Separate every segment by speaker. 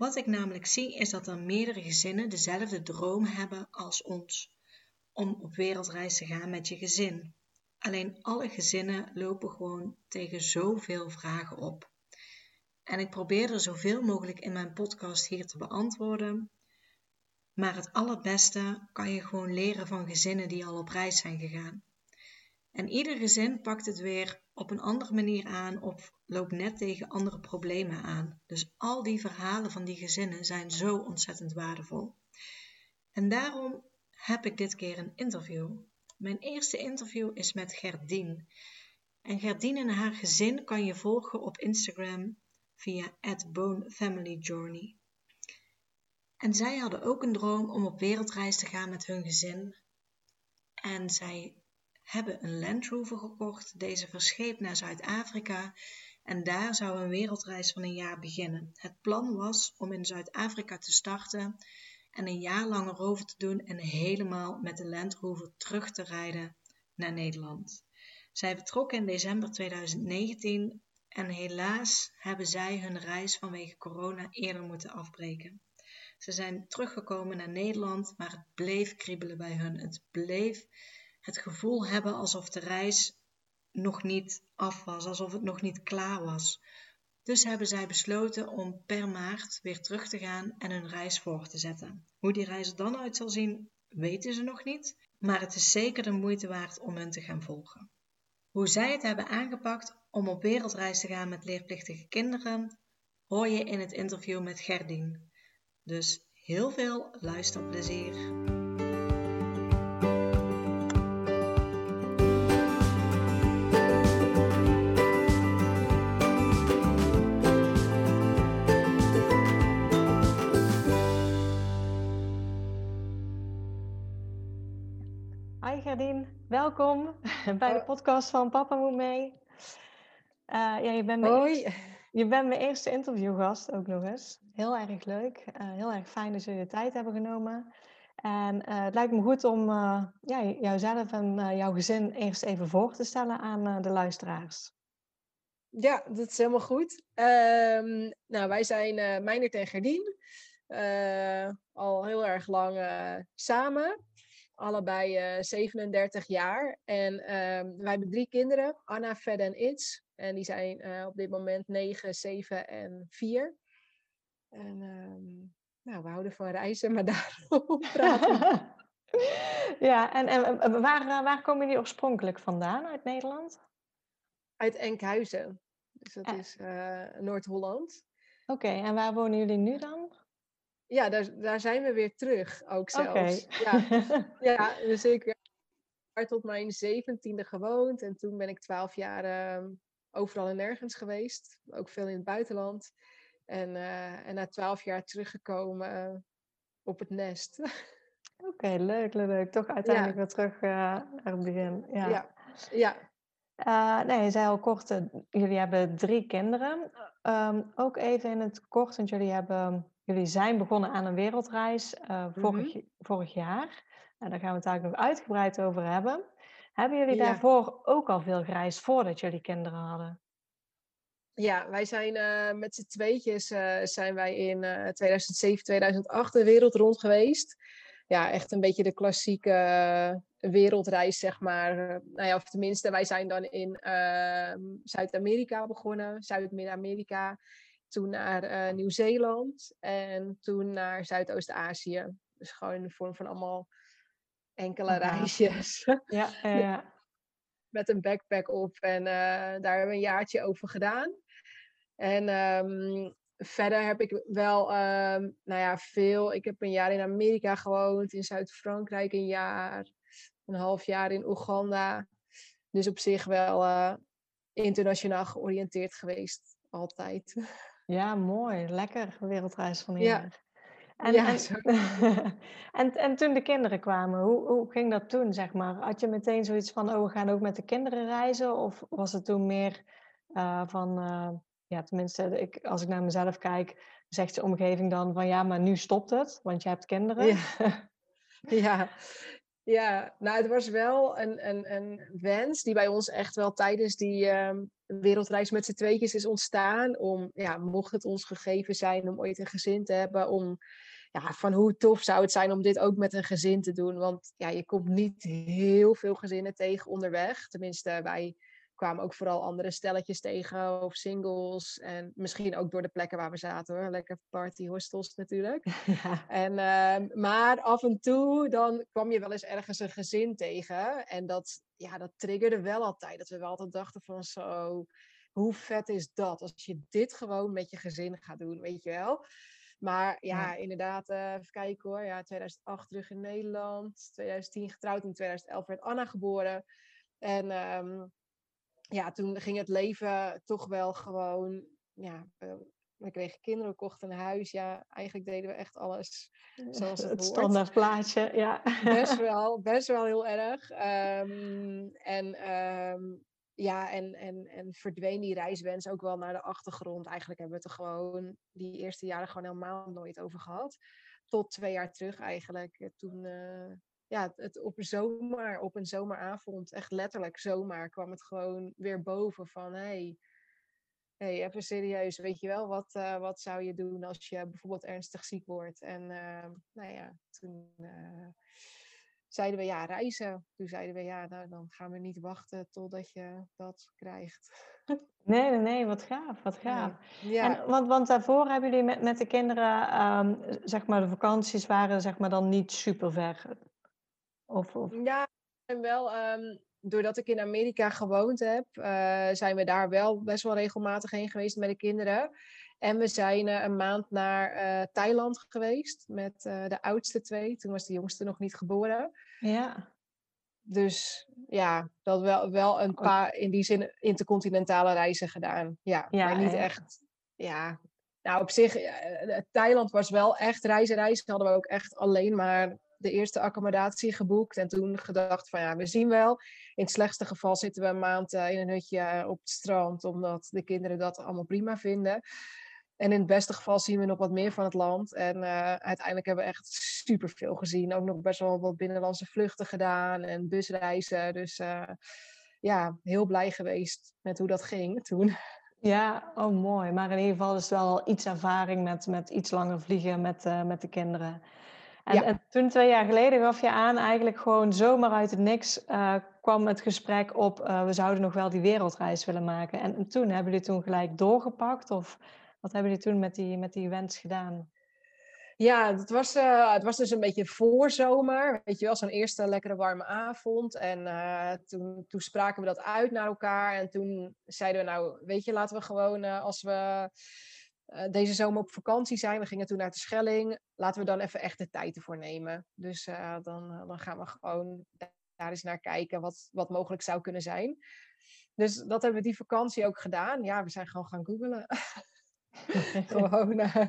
Speaker 1: Wat ik namelijk zie is dat er meerdere gezinnen dezelfde droom hebben als ons om op wereldreis te gaan met je gezin. Alleen alle gezinnen lopen gewoon tegen zoveel vragen op. En ik probeer er zoveel mogelijk in mijn podcast hier te beantwoorden. Maar het allerbeste kan je gewoon leren van gezinnen die al op reis zijn gegaan. En ieder gezin pakt het weer op een andere manier aan of loopt net tegen andere problemen aan. Dus al die verhalen van die gezinnen zijn zo ontzettend waardevol. En daarom heb ik dit keer een interview. Mijn eerste interview is met Gerdien. En Gerdien en haar gezin kan je volgen op Instagram via @bonefamilyjourney. En zij hadden ook een droom om op wereldreis te gaan met hun gezin. En zij hebben een Land Rover gekocht, deze verscheept naar Zuid-Afrika en daar zou een wereldreis van een jaar beginnen. Het plan was om in Zuid-Afrika te starten en een jaar lang erover te doen en helemaal met de Land Rover terug te rijden naar Nederland. Zij vertrokken in december 2019 en helaas hebben zij hun reis vanwege corona eerder moeten afbreken. Ze zijn teruggekomen naar Nederland, maar het bleef kriebelen bij hun. Het bleef het gevoel hebben alsof de reis nog niet af was, alsof het nog niet klaar was. Dus hebben zij besloten om per maart weer terug te gaan en hun reis voor te zetten. Hoe die reis er dan uit zal zien, weten ze nog niet, maar het is zeker de moeite waard om hen te gaan volgen. Hoe zij het hebben aangepakt om op wereldreis te gaan met leerplichtige kinderen, hoor je in het interview met Gerdien. Dus heel veel luisterplezier. Welkom bij de podcast van Papa Moet Mee. Uh, ja, je, bent mijn
Speaker 2: Hoi.
Speaker 1: Eerste, je bent mijn eerste interviewgast ook nog eens. Heel erg leuk. Uh, heel erg fijn dat jullie de tijd hebben genomen. En uh, het lijkt me goed om ja, jouzelf en jouw gezin eerst even voor te stellen aan de luisteraars.
Speaker 2: Ja, dat is helemaal goed. Um, nou, wij zijn uh, Meindert en Gerdien. al heel erg lang samen allebei uh, eh, 37 jaar. En uh, wij hebben drie kinderen, Anna, Fed en Its. En die zijn uh, op dit moment 9, 7 en 4. En um, nou, we houden van reizen, maar daarom praten.
Speaker 1: ja, en, en waar, eh, waar komen jullie oorspronkelijk vandaan uit Nederland?
Speaker 2: Uit Enkhuizen. Dus dat is Noord-Holland.
Speaker 1: Oké, okay, en waar wonen jullie nu dan?
Speaker 2: Ja, daar, daar zijn we weer terug ook zelfs. Ja, ja, dus ik heb tot mijn zeventiende gewoond. En toen ben ik twaalf jaar uh, overal en nergens geweest. Ook veel in het buitenland. En, uh, en na twaalf jaar teruggekomen uh, op het nest.
Speaker 1: Oké, okay, leuk, leuk. Toch uiteindelijk ja. weer terug naar het begin. Ja.
Speaker 2: ja. ja.
Speaker 1: Uh, nee, je zei al kort, jullie hebben drie kinderen. Um, ook even in het kort, want jullie hebben Jullie zijn begonnen aan een wereldreis uh, vorig, mm -hmm. vorig, jaar. En daar gaan we het eigenlijk nog uitgebreid over hebben. Hebben jullie ja. daarvoor ook al veel gereisd voordat jullie kinderen hadden?
Speaker 2: Ja, wij zijn uh, met z'n tweetjes uh, zijn wij in 2007, 2008 de wereld rond geweest. Ja, echt een beetje de klassieke wereldreis, zeg maar. nou ja, of tenminste, wij zijn dan in ehm, Zuid-Amerika begonnen, Zuid-Midden-Amerika toen naar uh, Nieuw-Zeeland en toen naar Zuidoost-Azië. Dus gewoon in de vorm van allemaal enkele reisjes.
Speaker 1: Ja, ja.
Speaker 2: Met een backpack op en uh, daar hebben we een jaartje over gedaan. En um, verder heb ik wel, um, nou ja, veel. Ik heb een jaar in Amerika gewoond, in Zuid-Frankrijk een jaar, een half jaar in Oeganda. Dus op zich wel uh, internationaal georiënteerd geweest, altijd.
Speaker 1: Ja, mooi. Lekker wereldreis van een ja.
Speaker 3: En, ja, en, en, en, toen de kinderen kwamen, hoe, hoe ging dat toen, zeg maar? Had je meteen zoiets van, oh, we gaan ook met de kinderen reizen? Of was het toen meer uh, van, uh, ja, tenminste, ik, als ik naar mezelf kijk, zegt de omgeving dan van, ja, maar nu stopt het, want je hebt kinderen.
Speaker 2: Ja, ja. Ja. nou, het was wel een, een, een wens die bij ons echt wel tijdens die uh, wereldreis met z'n tweetjes is ontstaan. Om, ja, mocht het ons gegeven zijn om ooit een gezin te hebben, om ja, van hoe tof zou het zijn om dit ook met een gezin te doen. Want ja, je komt niet heel veel gezinnen tegen onderweg. Tenminste, wij kwamen ook vooral andere stelletjes tegen of singles. En misschien ook door de plekken waar we zaten hoor. Lekker party hostels natuurlijk. Ja. En, uh, maar af en toe dan kwam je wel eens ergens een gezin tegen. En dat, ja, dat triggerde wel altijd. Dat we wel altijd dachten van zo, hoe vet is dat? Als je dit gewoon met je gezin gaat doen, weet je wel. Maar ja, inderdaad, uh, even kijken hoor. Ja, 2008 terug in Nederland. 2010 getrouwd. In 2011 werd Anna geboren. En um, ja, toen ging het leven toch wel gewoon... Ja, we kregen kinderen, we kochten een huis. Ja, eigenlijk deden we echt alles zoals het, het
Speaker 3: standaard plaatje, ja.
Speaker 2: Best wel, best wel heel erg. Um, en um, ja, en, en, en verdween die reiswens ook wel naar de achtergrond. Eigenlijk hebben we het er gewoon die eerste jaren gewoon helemaal nooit over gehad. Tot twee jaar terug eigenlijk. Eh, toen, uh, ja, het op een zomer, op een zomeravond, echt letterlijk zomaar, kwam het gewoon weer boven van... Hey, hey, even serieus, weet je wel, wat, uh, wat zou je doen als je bijvoorbeeld ernstig ziek wordt? En nou ja, toen zeiden we ja, reizen. Toen zeiden we ja, nou, dan gaan we niet wachten totdat je dat krijgt.
Speaker 3: Nee, nee, nee, wat gaaf, wat gaaf. Ja. En, want, want daarvoor hebben jullie met, met de kinderen, um, zeg maar, de vakanties waren zeg maar dan niet super ver?
Speaker 2: Of, of... Ja, en wel, um, doordat ik in Amerika gewoond heb, uh, zijn we daar wel best wel regelmatig heen geweest met de kinderen. En we zijn uh, een maand naar uh, Thailand geweest met de oudste twee. Toen was de jongste nog niet geboren.
Speaker 3: Ja.
Speaker 2: Dus ja, dat wel, wel een paar in die zin intercontinentale reizen gedaan. Ja, ja maar niet echt. Ja, nou op zich, Thailand was wel echt reizen, reizen. Hadden we ook echt alleen maar de eerste accommodatie geboekt. En toen gedacht van ja, we zien wel. In het slechtste geval zitten we een maand in een hutje op het strand. Omdat de kinderen dat allemaal prima vinden. En in het beste geval zien we nog wat meer van het land. En uh, uiteindelijk hebben we echt superveel gezien. Ook nog best wel wat binnenlandse vluchten gedaan en busreizen. Dus ja, heel blij geweest met hoe dat ging toen.
Speaker 3: Ja, oh mooi. Maar in ieder geval is wel iets ervaring met, met iets langer vliegen met, met de kinderen. En, ja. en, toen twee jaar geleden gaf je aan, eigenlijk gewoon zomaar uit het niks kwam het gesprek op, we zouden nog wel die wereldreis willen maken. En, en toen hebben jullie toen gelijk doorgepakt? Of wat hebben jullie toen met die, met die wens gedaan?
Speaker 2: Ja, het was, uh, het was dus een beetje voorzomer. Weet je wel, zo'n eerste lekkere warme avond. En uh, toen, toen spraken we dat uit naar elkaar. En toen zeiden we, nou, weet je, laten we gewoon uh, als we deze zomer op vakantie zijn. We gingen toen naar de Schelling. Laten we dan even echt de tijd ervoor nemen. Dus dan, dan gaan we gewoon daar eens naar kijken wat, wat mogelijk zou kunnen zijn. Dus dat hebben we die vakantie ook gedaan. Ja, we zijn gewoon gaan googlen. Gewoon uh,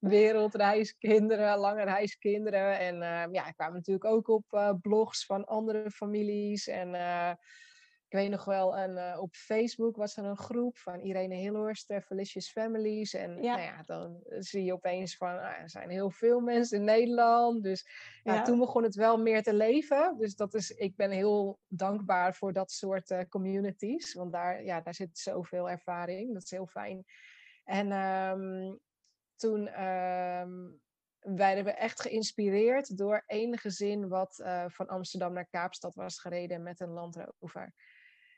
Speaker 2: wereldreiskinderen, lange reiskinderen. En uh, ja, ik kwam natuurlijk ook op blogs van andere families. En ik weet nog wel, en, op Facebook was er een groep van Irene Hillhorst, Felicious Families. En ja. Nou ja, dan zie je opeens van, ah, er zijn heel veel mensen in Nederland. Dus ja, toen begon het wel meer te leven. Dus dat is, ik ben heel dankbaar voor dat soort communities. Want daar, ja, daar zit zoveel ervaring. Dat is heel fijn. En um, toen um, werden we echt geïnspireerd door één gezin wat uh, van Amsterdam naar Kaapstad was gereden met een Land Rover.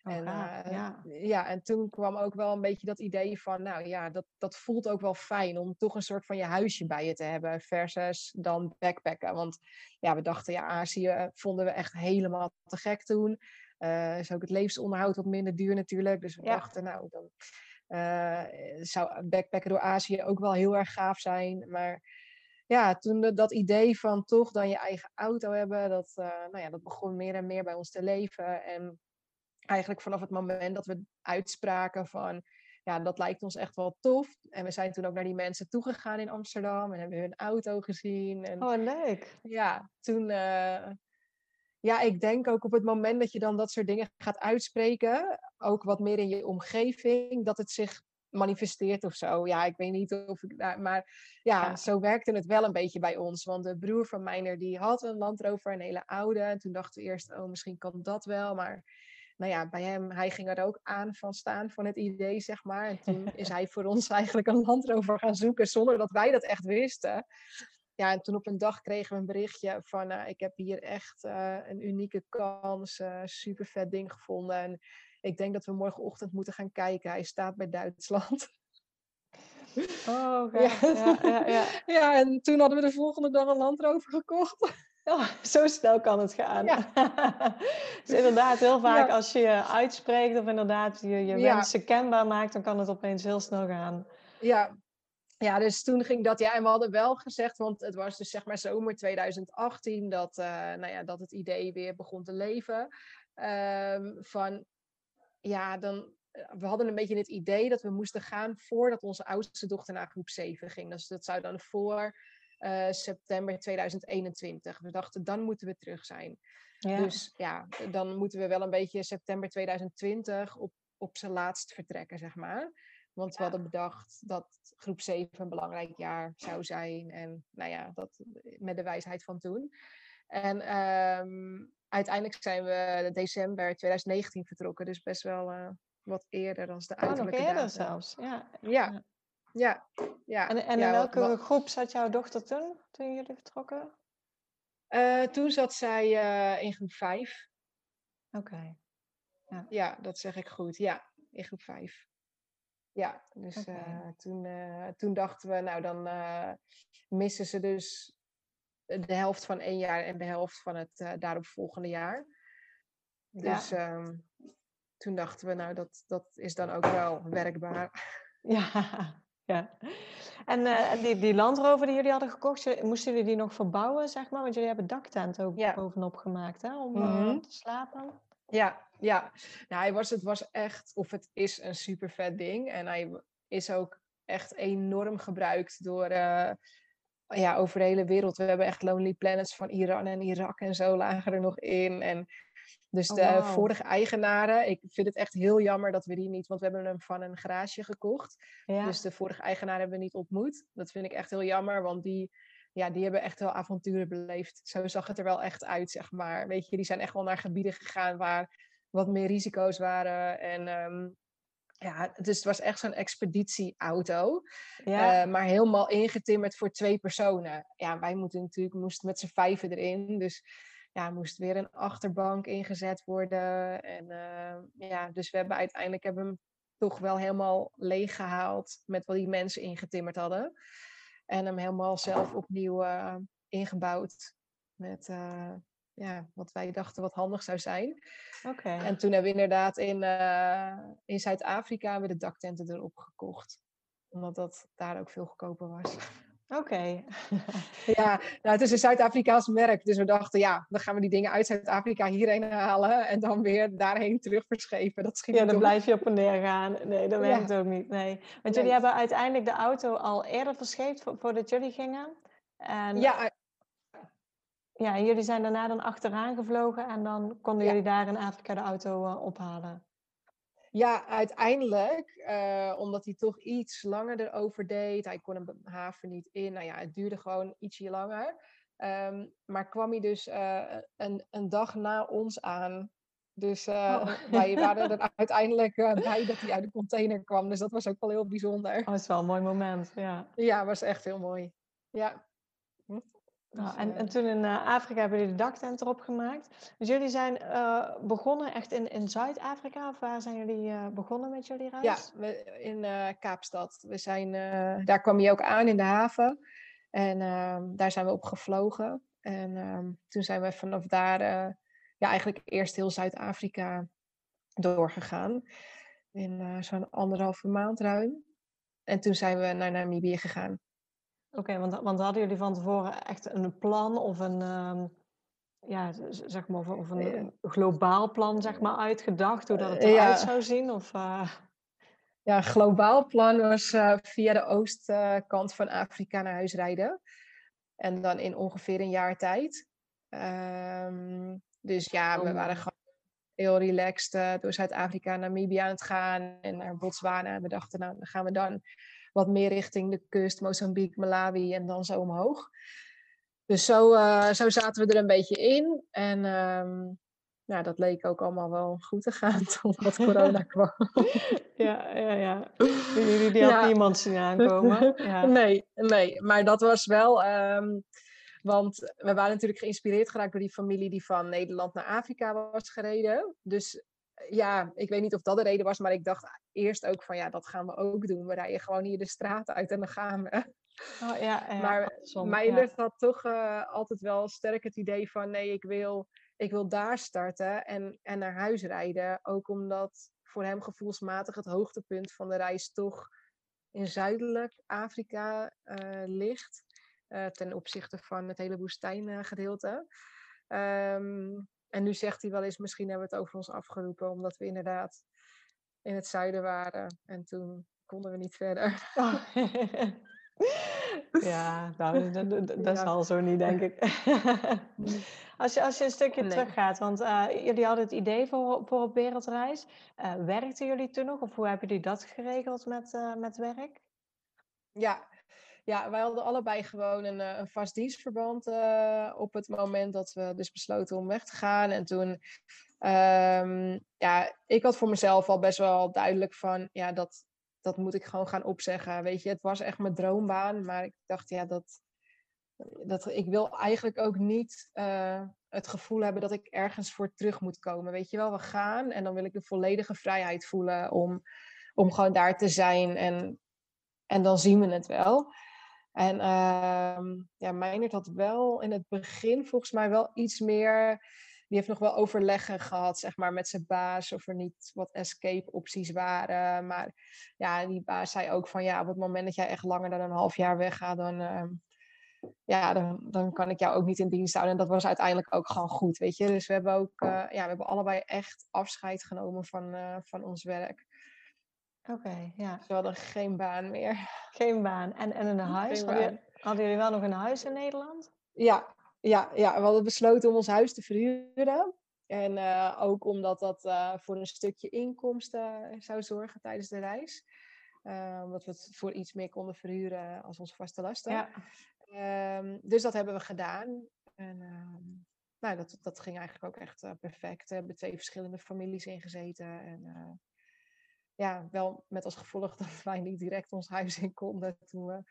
Speaker 2: Oh, en, uh, ja. ja, en toen kwam ook wel een beetje dat idee van, nou ja, dat, dat voelt ook wel fijn om toch een soort van je huisje bij je te hebben, versus dan backpacken. Want ja, we dachten, ja, Azië vonden we echt helemaal te gek toen. Uh, is ook het levensonderhoud wat minder duur natuurlijk. Dus we ja. dachten, nou, dan uh, zou backpacken door Azië ook wel heel erg gaaf zijn. Maar ja, toen dat idee van toch dan je eigen auto hebben, dat, nou ja, dat begon meer en meer bij ons te leven. En eigenlijk vanaf het moment dat we uitspraken van ja, dat lijkt ons echt wel tof. En we zijn toen ook naar die mensen toegegaan in Amsterdam en hebben hun auto gezien. En,
Speaker 1: oh, leuk.
Speaker 2: Ja, toen, ja, ik denk ook op het moment dat je dan dat soort dingen gaat uitspreken, ook wat meer in je omgeving, dat het zich manifesteert of zo. Ja, ik weet niet of ik daar, maar ja, zo werkte het wel een beetje bij ons. Want de broer van Meiner, die had een Land Rover, een hele oude. En toen dachten we eerst, oh, misschien kan dat wel. Maar nou ja, bij hem, hij ging er ook aan van staan van het idee, zeg maar. En toen is hij voor ons eigenlijk een Land Rover gaan zoeken, zonder dat wij dat echt wisten ja, en toen op een dag kregen we een berichtje van, uh, ik heb hier echt uh, een unieke kans, uh, super vet ding gevonden. En ik denk dat we morgenochtend moeten gaan kijken. Hij staat bij Duitsland.
Speaker 1: Oh, okay. ja. Ja, ja, ja.
Speaker 2: ja, en toen hadden we de volgende dag een landrover gekocht.
Speaker 1: Oh, zo snel kan het gaan. Ja. dus inderdaad, heel vaak als je je uitspreekt of inderdaad je, je wensen kenbaar maakt, dan kan het opeens heel snel gaan.
Speaker 2: Ja, ja, dus toen ging dat. Ja, en we hadden wel gezegd, want het was dus zeg maar zomer 2018 dat, uh, nou ja, dat het idee weer begon te leven. Um, van ja, dan. Eh, we hadden een beetje het idee dat we moesten gaan voordat onze oudste dochter naar groep 7 ging. Dus dat zou dan voor uh, september 2021. We dachten, dan moeten we terug zijn. Ja. Dus ja, dan moeten we wel een beetje september 2020 op, op zijn laatst vertrekken, zeg maar. Want we hadden bedacht dat groep 7 een belangrijk jaar zou zijn. En nou ja, dat met de wijsheid van toen. En um, uiteindelijk zijn we december 2019 vertrokken. Dus best wel uh, wat eerder dan de uiterlijke
Speaker 1: nog eerder zelfs, ja.
Speaker 2: Ja, ja. ja.
Speaker 1: En, en in welke wat... groep zat jouw dochter toen, toen jullie vertrokken?
Speaker 2: Uh, toen zat zij uh, in groep 5.
Speaker 1: Oké. Okay.
Speaker 2: Ja. ja, dat zeg ik goed. Ja, in groep 5. Ja, dus okay. uh, toen, toen dachten we, nou dan missen ze dus de helft van één jaar en de helft van het daaropvolgende jaar. Dus ja. um, toen dachten we, nou dat, dat is dan ook wel werkbaar.
Speaker 1: Ja, ja. En die, die landrover die jullie hadden gekocht, moesten jullie die nog verbouwen, zeg maar? Want jullie hebben daktent ook ja. bovenop gemaakt, hè? Om mm -hmm. te slapen.
Speaker 2: Ja, ja. Nou, hij was, het was echt, of het is een super vet ding. En hij is ook echt enorm gebruikt door, uh, ja, over de hele wereld. We hebben echt Lonely Planets van Iran en Irak en zo lagen er nog in. En dus de oh, wow. vorige eigenaren, ik vind het echt heel jammer dat we die niet, want we hebben hem van een garage gekocht. Ja. Dus de vorige eigenaar hebben we niet ontmoet. Dat vind ik echt heel jammer, want die, ja, die hebben echt wel avonturen beleefd. Zo zag het er wel echt uit, zeg maar. Weet je, die zijn echt wel naar gebieden gegaan waar wat meer risico's waren. En um, ja, dus het was echt zo'n expeditieauto. Ja. Uh, maar helemaal ingetimmerd voor twee personen. Ja, wij moeten natuurlijk moesten met z'n vijven erin. Dus ja, moest weer een achterbank ingezet worden. En uh, ja, dus we hebben uiteindelijk hebben hem toch wel helemaal leeg gehaald met wat die mensen ingetimmerd hadden. En hem helemaal zelf opnieuw uh, ingebouwd. Met uh, ja, wat wij dachten wat handig zou zijn.
Speaker 1: Okay.
Speaker 2: En toen hebben we inderdaad in, in Zuid-Afrika de daktenten erop gekocht. Omdat dat daar ook veel goedkoper was.
Speaker 1: Oké. Okay.
Speaker 2: ja, nou, het is een Zuid-Afrikaans merk. Dus we dachten, ja, dan gaan we die dingen uit Zuid-Afrika hierheen halen. En dan weer daarheen terug verschepen. Dat
Speaker 1: ja, dan blijf je op en neer gaan. Nee, dat werkt ja. ook niet. Nee. Want nee. jullie hebben uiteindelijk de auto al eerder verscheept voordat jullie gingen. En...
Speaker 2: Ja,
Speaker 1: ja, en jullie zijn daarna dan achteraan gevlogen en dan konden ja. jullie daar in Afrika de auto uh, ophalen?
Speaker 2: Ja, uiteindelijk, uh, omdat hij toch iets langer erover deed. Hij kon een haven niet in. Nou ja, het duurde gewoon ietsje langer. Um, maar kwam hij dus uh, een, een dag na ons aan. Dus oh. wij waren er uiteindelijk bij dat hij uit de container kwam. Dus dat was ook wel heel bijzonder.
Speaker 1: Oh, dat is wel een mooi moment, ja.
Speaker 2: Ja, was echt heel mooi. Ja.
Speaker 1: Nou, en, en, toen in uh, Afrika hebben jullie de daktent erop gemaakt. Dus jullie zijn uh, begonnen echt in, in Zuid-Afrika? Of waar zijn jullie uh, begonnen met jullie reis?
Speaker 2: Ja, we, in Kaapstad. We zijn, daar kwam je ook aan in de haven. En ehm, daar zijn we op gevlogen. En ehm, toen zijn we vanaf daar ja, eigenlijk eerst heel Zuid-Afrika doorgegaan. In zo'n anderhalve maand ruim. En toen zijn we naar Namibië gegaan.
Speaker 1: Oké, okay, want, want hadden jullie van tevoren echt een plan of een, um, ja, zeg maar, of een globaal plan zeg maar, uitgedacht, hoe dat het eruit ja. zou zien? Of, uh...
Speaker 2: ja, globaal plan was via de oostkant van Afrika naar huis rijden. En dan in ongeveer een jaar tijd. Um, dus ja, we oh, waren gewoon heel relaxed door Zuid-Afrika, Namibia aan het gaan en naar Botswana. En we dachten, nou, dan gaan we dan wat meer richting de kust, Mozambique, Malawi en dan zo omhoog. Dus zo, uh, zo zaten we er een beetje in. En um, nou, dat leek ook allemaal wel goed te gaan totdat corona kwam.
Speaker 1: Ja, ja, ja. Jullie die had niemand zien aankomen. Ja.
Speaker 2: Nee, nee, maar dat was wel... Um, want we waren natuurlijk geïnspireerd geraakt door die familie die van Nederland naar Afrika was gereden. Dus ja, ik weet niet of dat de reden was, maar ik dacht eerst ook van ja, dat gaan we ook doen. We rijden gewoon hier de straat uit en dan gaan we.
Speaker 1: Oh, ja, ja,
Speaker 2: maar mijn ja. had toch uh, altijd wel sterk het idee van nee, ik wil, ik wil daar starten en, en naar huis rijden. Ook omdat voor hem gevoelsmatig het hoogtepunt van de reis toch in zuidelijk Afrika uh, ligt. Uh, ten opzichte van het hele woestijngedeelte. Um, en nu zegt hij wel eens, misschien hebben we het over ons afgeroepen, omdat we inderdaad in het zuiden waren. En toen konden we niet verder. Oh.
Speaker 1: ja, nou, dat, dat, dat zal zo niet, denk ik. als, je, als je een stukje nee. teruggaat, want uh, jullie hadden het idee voor, voor op wereldreis. Uh, werkten jullie toen nog, of hoe hebben jullie dat geregeld met, uh, met werk?
Speaker 2: Ja, ja, wij hadden allebei gewoon een, eh, een vast dienstverband uh, op het moment dat we dus besloten om weg te gaan. En toen, um, ja, ik had voor mezelf al best wel duidelijk van, ja, dat, dat moet ik gewoon gaan opzeggen. Weet je, het was echt mijn droombaan, maar ik dacht, ja, dat, dat ik wil eigenlijk ook niet uh, het gevoel hebben dat ik ergens voor terug moet komen. Weet je wel, we gaan en dan wil ik de volledige vrijheid voelen om, om gewoon daar te zijn en, en dan zien we het wel. En uh, ja, Meijnerd had wel in het begin volgens mij wel iets meer. Die heeft nog wel overleggen gehad, zeg maar, met zijn baas. Of er niet wat escape opties waren. Maar ja, die baas zei ook van ja, op het moment dat jij echt langer dan een half jaar weggaat, dan, uh, ja, dan, dan kan ik jou ook niet in dienst houden. En dat was uiteindelijk ook gewoon goed, weet je. Dus we hebben ook, uh, ja, we hebben allebei echt afscheid genomen van, uh, van ons werk.
Speaker 1: Oké, ja.
Speaker 2: Ze hadden geen baan meer.
Speaker 1: Geen baan. En, en een huis? Hadden, hadden, jullie wel nog een huis in Nederland?
Speaker 2: Ja, ja, ja, we hadden besloten om ons huis te verhuren. En uh, ook omdat dat uh, voor een stukje inkomsten zou zorgen tijdens de reis. Uh, omdat we het voor iets meer konden verhuren als onze vaste lasten. Ja. Um, dus dat hebben we gedaan. En uh, nou, dat, dat ging eigenlijk ook echt perfect. We hebben twee verschillende families ingezeten. En ja, wel met als gevolg dat wij niet direct ons huis in konden toen we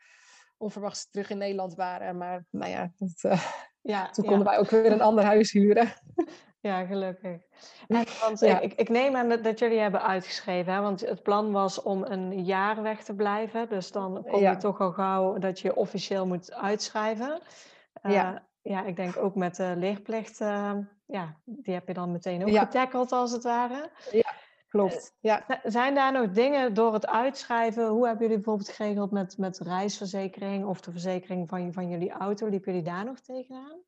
Speaker 2: onverwachts terug in Nederland waren. Maar nou ja, dat, uh, ja toen konden wij ook weer een ander huis huren.
Speaker 1: Ja, gelukkig. En, want ja. ik, ik, neem aan dat, dat, jullie hebben uitgeschreven, hè? want het plan was om een jaar weg te blijven. Dus dan kom je toch al gauw dat je officieel moet uitschrijven. Uh, ja. ja, ik denk ook met de leerplicht, uh, ja, die heb je dan meteen ook getackeld als het ware.
Speaker 2: Ja, Klopt.
Speaker 1: Eh, ja. Zijn daar nog dingen door het uitschrijven? Hoe hebben jullie bijvoorbeeld geregeld met, met reisverzekering of de verzekering van, van jullie auto? Liepen jullie daar nog tegenaan?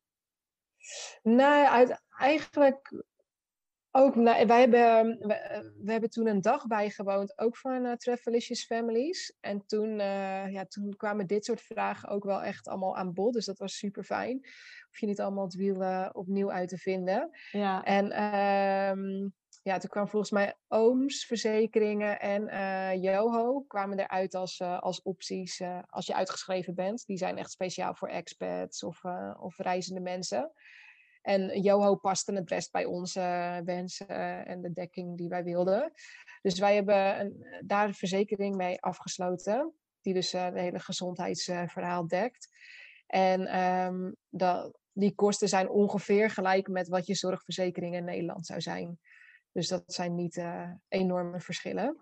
Speaker 2: Nee, uit, eigenlijk ook. Nou, wij hebben, we, we, hebben toen een dag bijgewoond, ook van uh, Travelicious Families. En toen, uh, ja, toen kwamen dit soort vragen ook wel echt allemaal aan bod. Dus dat was super fijn. Hoef je niet allemaal het wiel uh, opnieuw uit te vinden. Ja. En um, ja, toen kwam volgens mij Ooms, verzekeringen en uh, Yoho kwamen eruit als, uh, als opties uh, als je uitgeschreven bent. Die zijn echt speciaal voor expats of, of reizende mensen. En Yoho paste het best bij onze wensen en de dekking die wij wilden. Dus wij hebben een, daar een verzekering mee afgesloten, die dus het hele gezondheidsverhaal dekt. En um, dat, die kosten zijn ongeveer gelijk met wat je zorgverzekering in Nederland zou zijn. Dus dat zijn niet uh, enorme verschillen.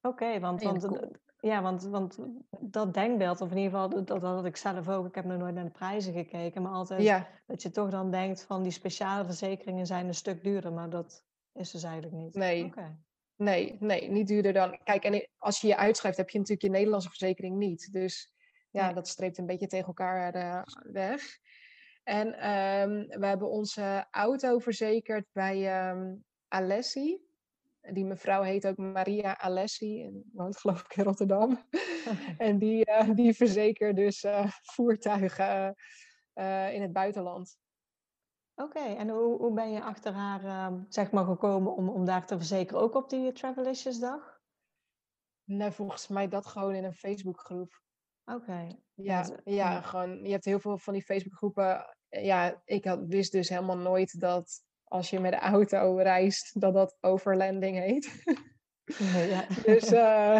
Speaker 1: Oké, want, want, ja, want, want dat denkbeeld, of in ieder geval, dat, dat had ik zelf ook. Ik heb nog nooit naar de prijzen gekeken, maar altijd ja. dat je toch dan denkt van die speciale verzekeringen zijn een stuk duurder, maar dat is dus eigenlijk niet.
Speaker 2: Nee. Okay. Nee, nee, niet duurder dan. Kijk, en als je je uitschrijft, heb je natuurlijk je Nederlandse verzekering niet. Dus ja, dat streept een beetje tegen elkaar uh, weg. En um, we hebben onze auto verzekerd bij um, Alessi. die mevrouw heet ook Maria Alessi en woont geloof ik in Rotterdam. en die, uh, die verzekert dus voertuigen in het buitenland.
Speaker 1: Oké, en hoe, hoe ben je achter haar ehm, zeg maar gekomen om, om daar te verzekeren, ook op die Travelicious dag?
Speaker 2: Nee, volgens mij dat gewoon in een Facebookgroep.
Speaker 1: Oké.
Speaker 2: Ja, ja, gewoon, je hebt heel veel van die Facebookgroepen. Ja, ik had, wist dus helemaal nooit dat als je met de auto reist, dat dat overlanding heet. ja. dus uh,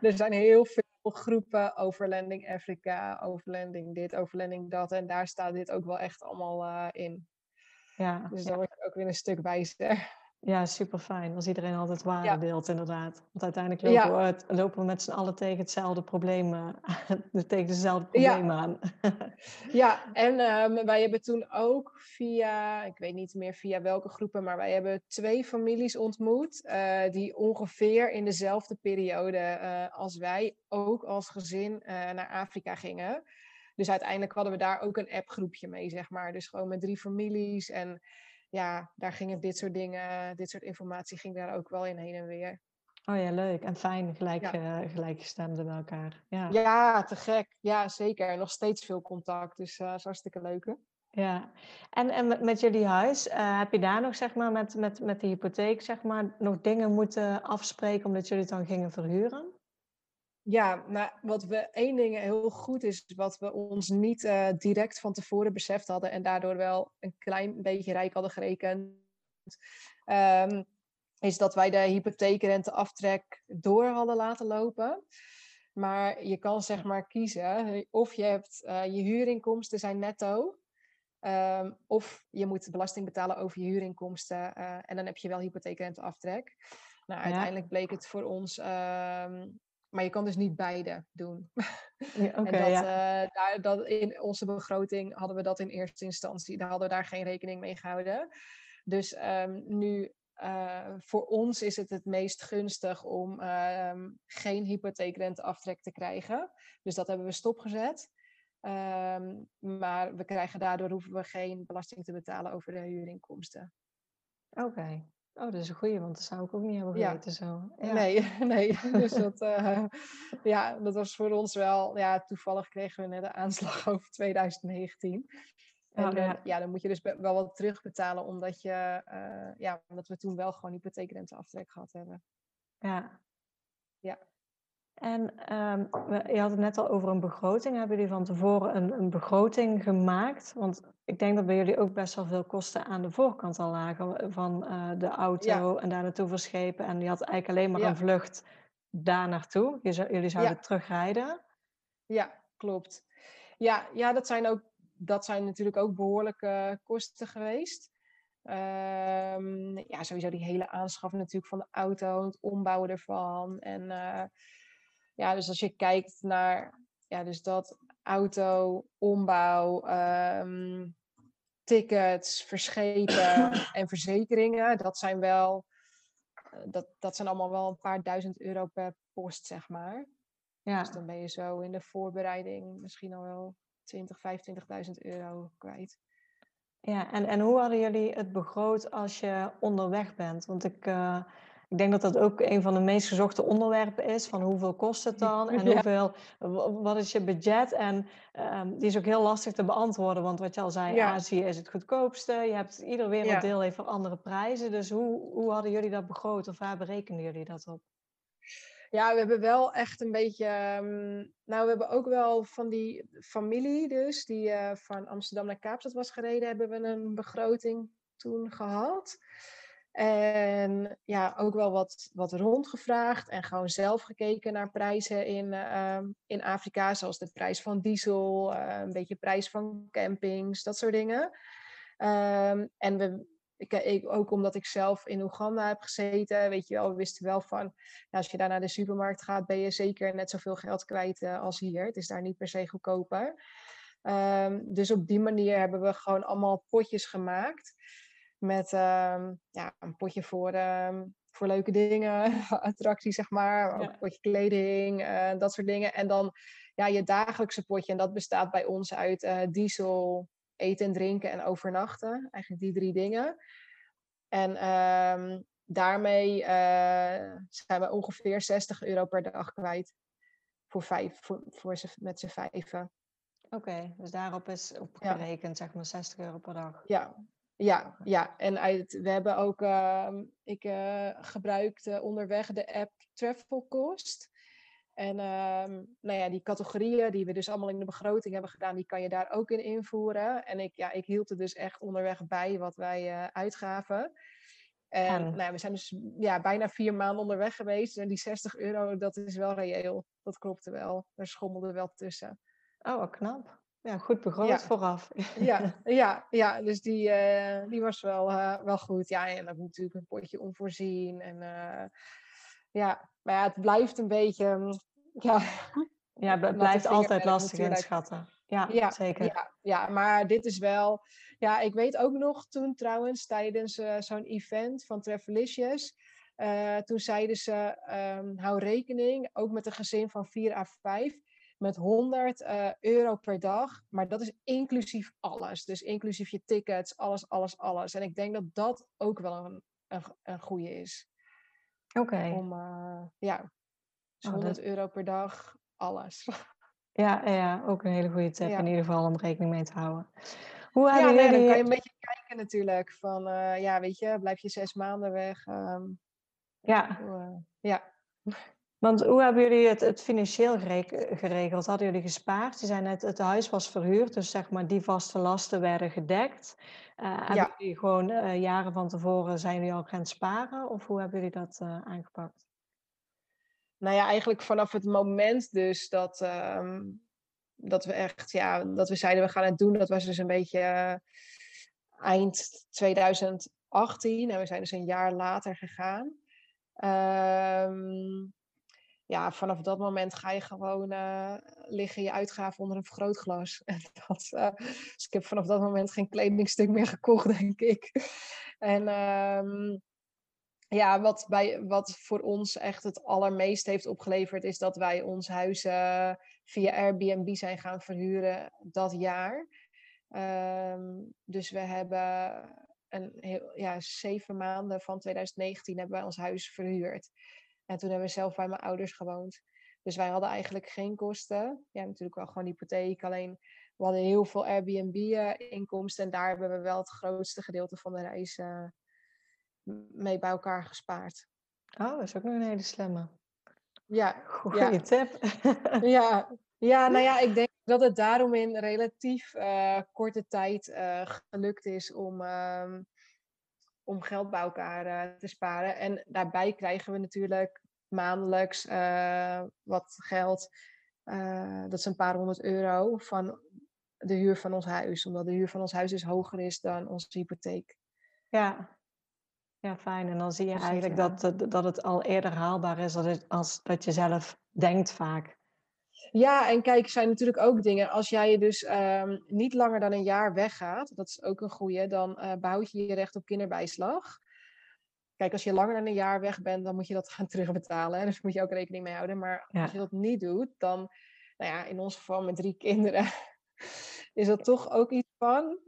Speaker 2: er zijn heel veel groepen, overlanding Afrika, overlanding dit, overlanding dat. En daar staat dit ook wel echt allemaal uh, in. Ja, dus dan word je ook weer een stuk wijzer.
Speaker 1: Ja, super fijn. Als iedereen altijd waarde deelt, inderdaad. Want uiteindelijk lopen, we, lopen we met z'n allen tegen hetzelfde probleem, uh, tegen dezelfde probleem aan.
Speaker 2: ja, en um, wij hebben toen ook via, ik weet niet meer via welke groepen, maar wij hebben twee families ontmoet. Uh, die ongeveer in dezelfde periode uh, als wij ook als gezin naar Afrika gingen. Dus uiteindelijk hadden we daar ook een appgroepje mee, zeg maar. Dus gewoon met drie families en ja, daar gingen dit soort dingen, dit soort informatie ging daar ook wel in heen en weer.
Speaker 1: Oh ja, leuk. En fijn, gelijk, ja. uh, gelijkgestemden bij elkaar. Ja.
Speaker 2: ja, te gek. Ja, zeker. Nog steeds veel contact, dus uh, is hartstikke leuk.
Speaker 1: Ja, en, en met, jullie huis, uh, heb je daar nog zeg maar met, met, met de hypotheek zeg maar nog dingen moeten afspreken omdat jullie het dan gingen verhuren?
Speaker 2: Ja, nou, wat we één ding heel goed is, wat we ons niet uh, direct van tevoren beseft hadden en daardoor wel een klein beetje rijk hadden gerekend, um, is dat wij de hypotheekrenteaftrek door hadden laten lopen. Maar je kan zeg maar kiezen of je hebt uh, je huurinkomsten zijn netto, um, of je moet belasting betalen over je huurinkomsten uh, en dan heb je wel hypotheekrenteaftrek. Nou, uiteindelijk bleek het voor ons um, maar je kan dus niet beide doen. Ja, en dat, ja. uh, daar, dat in onze begroting hadden we dat in eerste instantie. Daar hadden we daar geen rekening mee gehouden. Dus um, nu, uh, voor ons is het het meest gunstig om uh, geen hypotheekrenteaftrek te krijgen. Dus dat hebben we stopgezet. Um, maar we krijgen daardoor hoeven we geen belasting te betalen over de huurinkomsten.
Speaker 1: Oké. Oh, dat is een goeie, want dat zou ik ook niet hebben geweten zo.
Speaker 2: Ja. Nee, nee. Dus dat, uh, ja, dat was voor ons wel... Ja, toevallig kregen we net een aanslag over 2019. En oh, ja. Uh, ja. dan moet je dus wel wat terugbetalen, omdat, je, uh, ja, omdat we toen wel gewoon hypotheekrenteaftrek gehad hebben.
Speaker 1: Ja. Ja. En um, je had het net al over een begroting. Hebben jullie van tevoren een, een, begroting gemaakt? Want ik denk dat bij jullie ook best wel veel kosten aan de voorkant al lagen van uh, de auto en daar naartoe verschepen. En je had eigenlijk alleen maar ja. een vlucht daar naartoe. Jullie zouden ja. terugrijden.
Speaker 2: Ja, klopt. Ja, ja dat, zijn ook, dat zijn natuurlijk ook behoorlijke kosten geweest. Um, ja, sowieso die hele aanschaf natuurlijk van de auto, het ombouwen ervan. En uh, ja, dus als je kijkt naar ja, dus dat auto, ombouw, um, tickets, verschepen en verzekeringen, dat zijn wel, eh, dat, dat zijn allemaal wel een paar duizend euro per post, zeg maar. Ja. Dus dan ben je zo in de voorbereiding misschien al wel 20, 25.000 euro kwijt.
Speaker 1: Ja, en, en hoe hadden jullie het begroot als je onderweg bent? Want ik, uh, ik denk dat dat ook een van de meest gezochte onderwerpen is. Van hoeveel kost het dan? En hoeveel, wat is je budget? En um, die is ook heel lastig te beantwoorden. Want wat je al zei, ja. Azië is het goedkoopste. Je hebt, ieder werelddeel ja. heeft andere prijzen. Dus hoe, hoe hadden jullie dat begroot? Of waar berekenden jullie dat op?
Speaker 2: Ja, we hebben wel echt een beetje. Um, nou, we hebben ook wel van die familie, dus, die uh, van Amsterdam naar Kaapstad was gereden, hebben we een begroting toen gehad. En ja, ook wel wat, wat rondgevraagd en gewoon zelf gekeken naar prijzen in, uh, in Afrika, zoals de prijs van diesel, uh, een beetje prijs van campings, dat soort dingen. Um, en we, ik, ook omdat ik zelf in Oeganda heb gezeten, weet je wel, we wisten wel van, ja, als je daar naar de supermarkt gaat, ben je zeker net zoveel geld kwijt uh, als hier. Het is daar niet per se goedkoper. Um, dus op die manier hebben we gewoon allemaal potjes gemaakt. Met uh, ja, een potje voor, uh, voor leuke dingen, attracties zeg maar. Ook een potje kleding, uh, dat soort dingen. En dan ja, je dagelijkse potje. En dat bestaat bij ons uit eh, diesel, eten en drinken en overnachten. Eigenlijk die drie dingen. En um, daarmee uh, zijn we ongeveer 60 euro per dag kwijt. Voor, vijf, voor, voor ze, met z'n vijven.
Speaker 1: Oké, dus daarop is op gerekend, zeg maar 60 euro per dag.
Speaker 2: Ja, ja, ja. en uit, we hebben ook, uh, ik uh, gebruikte onderweg de app Travel Cost. En uh, nou ja, die categorieën die we dus allemaal in de begroting hebben gedaan, die kan je daar ook in invoeren. En ik, ja, ik hield er dus echt onderweg bij wat wij uh, uitgaven. En nou ja, we zijn dus ja, bijna vier maanden onderweg geweest. En die 60 euro, dat is wel reëel. Dat klopte wel. Er schommelde wel tussen.
Speaker 1: Oh, knap. Ja, goed begroot vooraf.
Speaker 2: Ja, ja, ja, dus die, uh, die was wel, uh, wel goed. Ja, en ook natuurlijk een potje onvoorzien. En uh, ja, maar ja, het blijft een beetje... Mm, ja,
Speaker 1: ja het blijft altijd lastig inschatten. Ja, ja, zeker.
Speaker 2: Ja, ja, maar dit is wel... Ja, ik weet ook nog toen trouwens tijdens zo'n event van Travelicious... toen zeiden ze, um, hou rekening, ook met een gezin van 4 à 5 met 100 uh, euro per dag. Maar dat is inclusief alles. Dus inclusief je tickets, alles, alles, alles. En ik denk dat dat ook wel een, een, een goede is.
Speaker 1: Oké.
Speaker 2: Om, uh, ja, dus 100 euro per dag, alles.
Speaker 1: Ja, ja, ook een hele goede tip ja. in ieder geval om rekening mee te houden.
Speaker 2: Hoe ja, nee, dan kan je een beetje kijken natuurlijk. Van, uh, ja, weet je, blijf je zes maanden weg. Um,
Speaker 1: ja.
Speaker 2: ja.
Speaker 1: Want hoe hebben jullie het, het financieel geregeld? Hadden jullie gespaard? Je zei net, het huis was verhuurd, dus zeg maar die vaste lasten werden gedekt. Uh, hebben jullie gewoon uh, jaren van tevoren, zijn jullie al gaan sparen? Of hoe hebben jullie dat uh, aangepakt?
Speaker 2: Nou ja, eigenlijk vanaf het moment dus dat, uh, dat we echt, ja, dat we zeiden we gaan het doen. Dat was dus een beetje eind 2018 en we zijn dus een jaar later gegaan. Ehm ja, vanaf dat moment ga je gewoon uh, liggen je uitgaven onder een vergrootglas. En dat, uh, dus ik heb vanaf dat moment geen kledingstuk meer gekocht, denk ik. En um, ja, wat, bij, wat voor ons echt het allermeest heeft opgeleverd, is dat wij ons huis uh, via Airbnb zijn gaan verhuren dat jaar. Um, dus we hebben een heel, ja, zeven maanden van 2019 hebben wij ons huis verhuurd. En toen hebben we zelf bij mijn ouders gewoond. Dus wij hadden eigenlijk geen kosten. Ja, natuurlijk wel gewoon hypotheek. Alleen we hadden heel veel Airbnb-inkomsten. En daar hebben we wel het grootste gedeelte van de reis uh, mee bij elkaar gespaard.
Speaker 1: Oh, dat is ook nog een hele slimme.
Speaker 2: Ja.
Speaker 1: Goeie ja. tip.
Speaker 2: ja. ja, nou ja, ik denk dat het daarom in relatief uh, korte tijd uh, gelukt is om ehm, om geld bij elkaar uh, te sparen. En daarbij krijgen we natuurlijk maandelijks uh, wat geld. Uh, dat is een paar honderd euro van de huur van ons huis. Omdat de huur van ons huis dus hoger is dan onze hypotheek.
Speaker 1: Ja, ja fijn. En dan zie je dus eigenlijk dat, dat het al eerder haalbaar is als dat je zelf denkt vaak.
Speaker 2: Ja, en kijk, er zijn natuurlijk ook dingen. Als jij je dus um, niet langer dan een jaar weggaat, dat is ook een goede, dan uh, behoud je je recht op kinderbijslag. Kijk, als je langer dan een jaar weg bent, dan moet je dat gaan terugbetalen. Dus daar moet je ook rekening mee houden. Maar ja. als je dat niet doet, dan, nou ja, in ons geval met drie kinderen, is dat toch ook iets van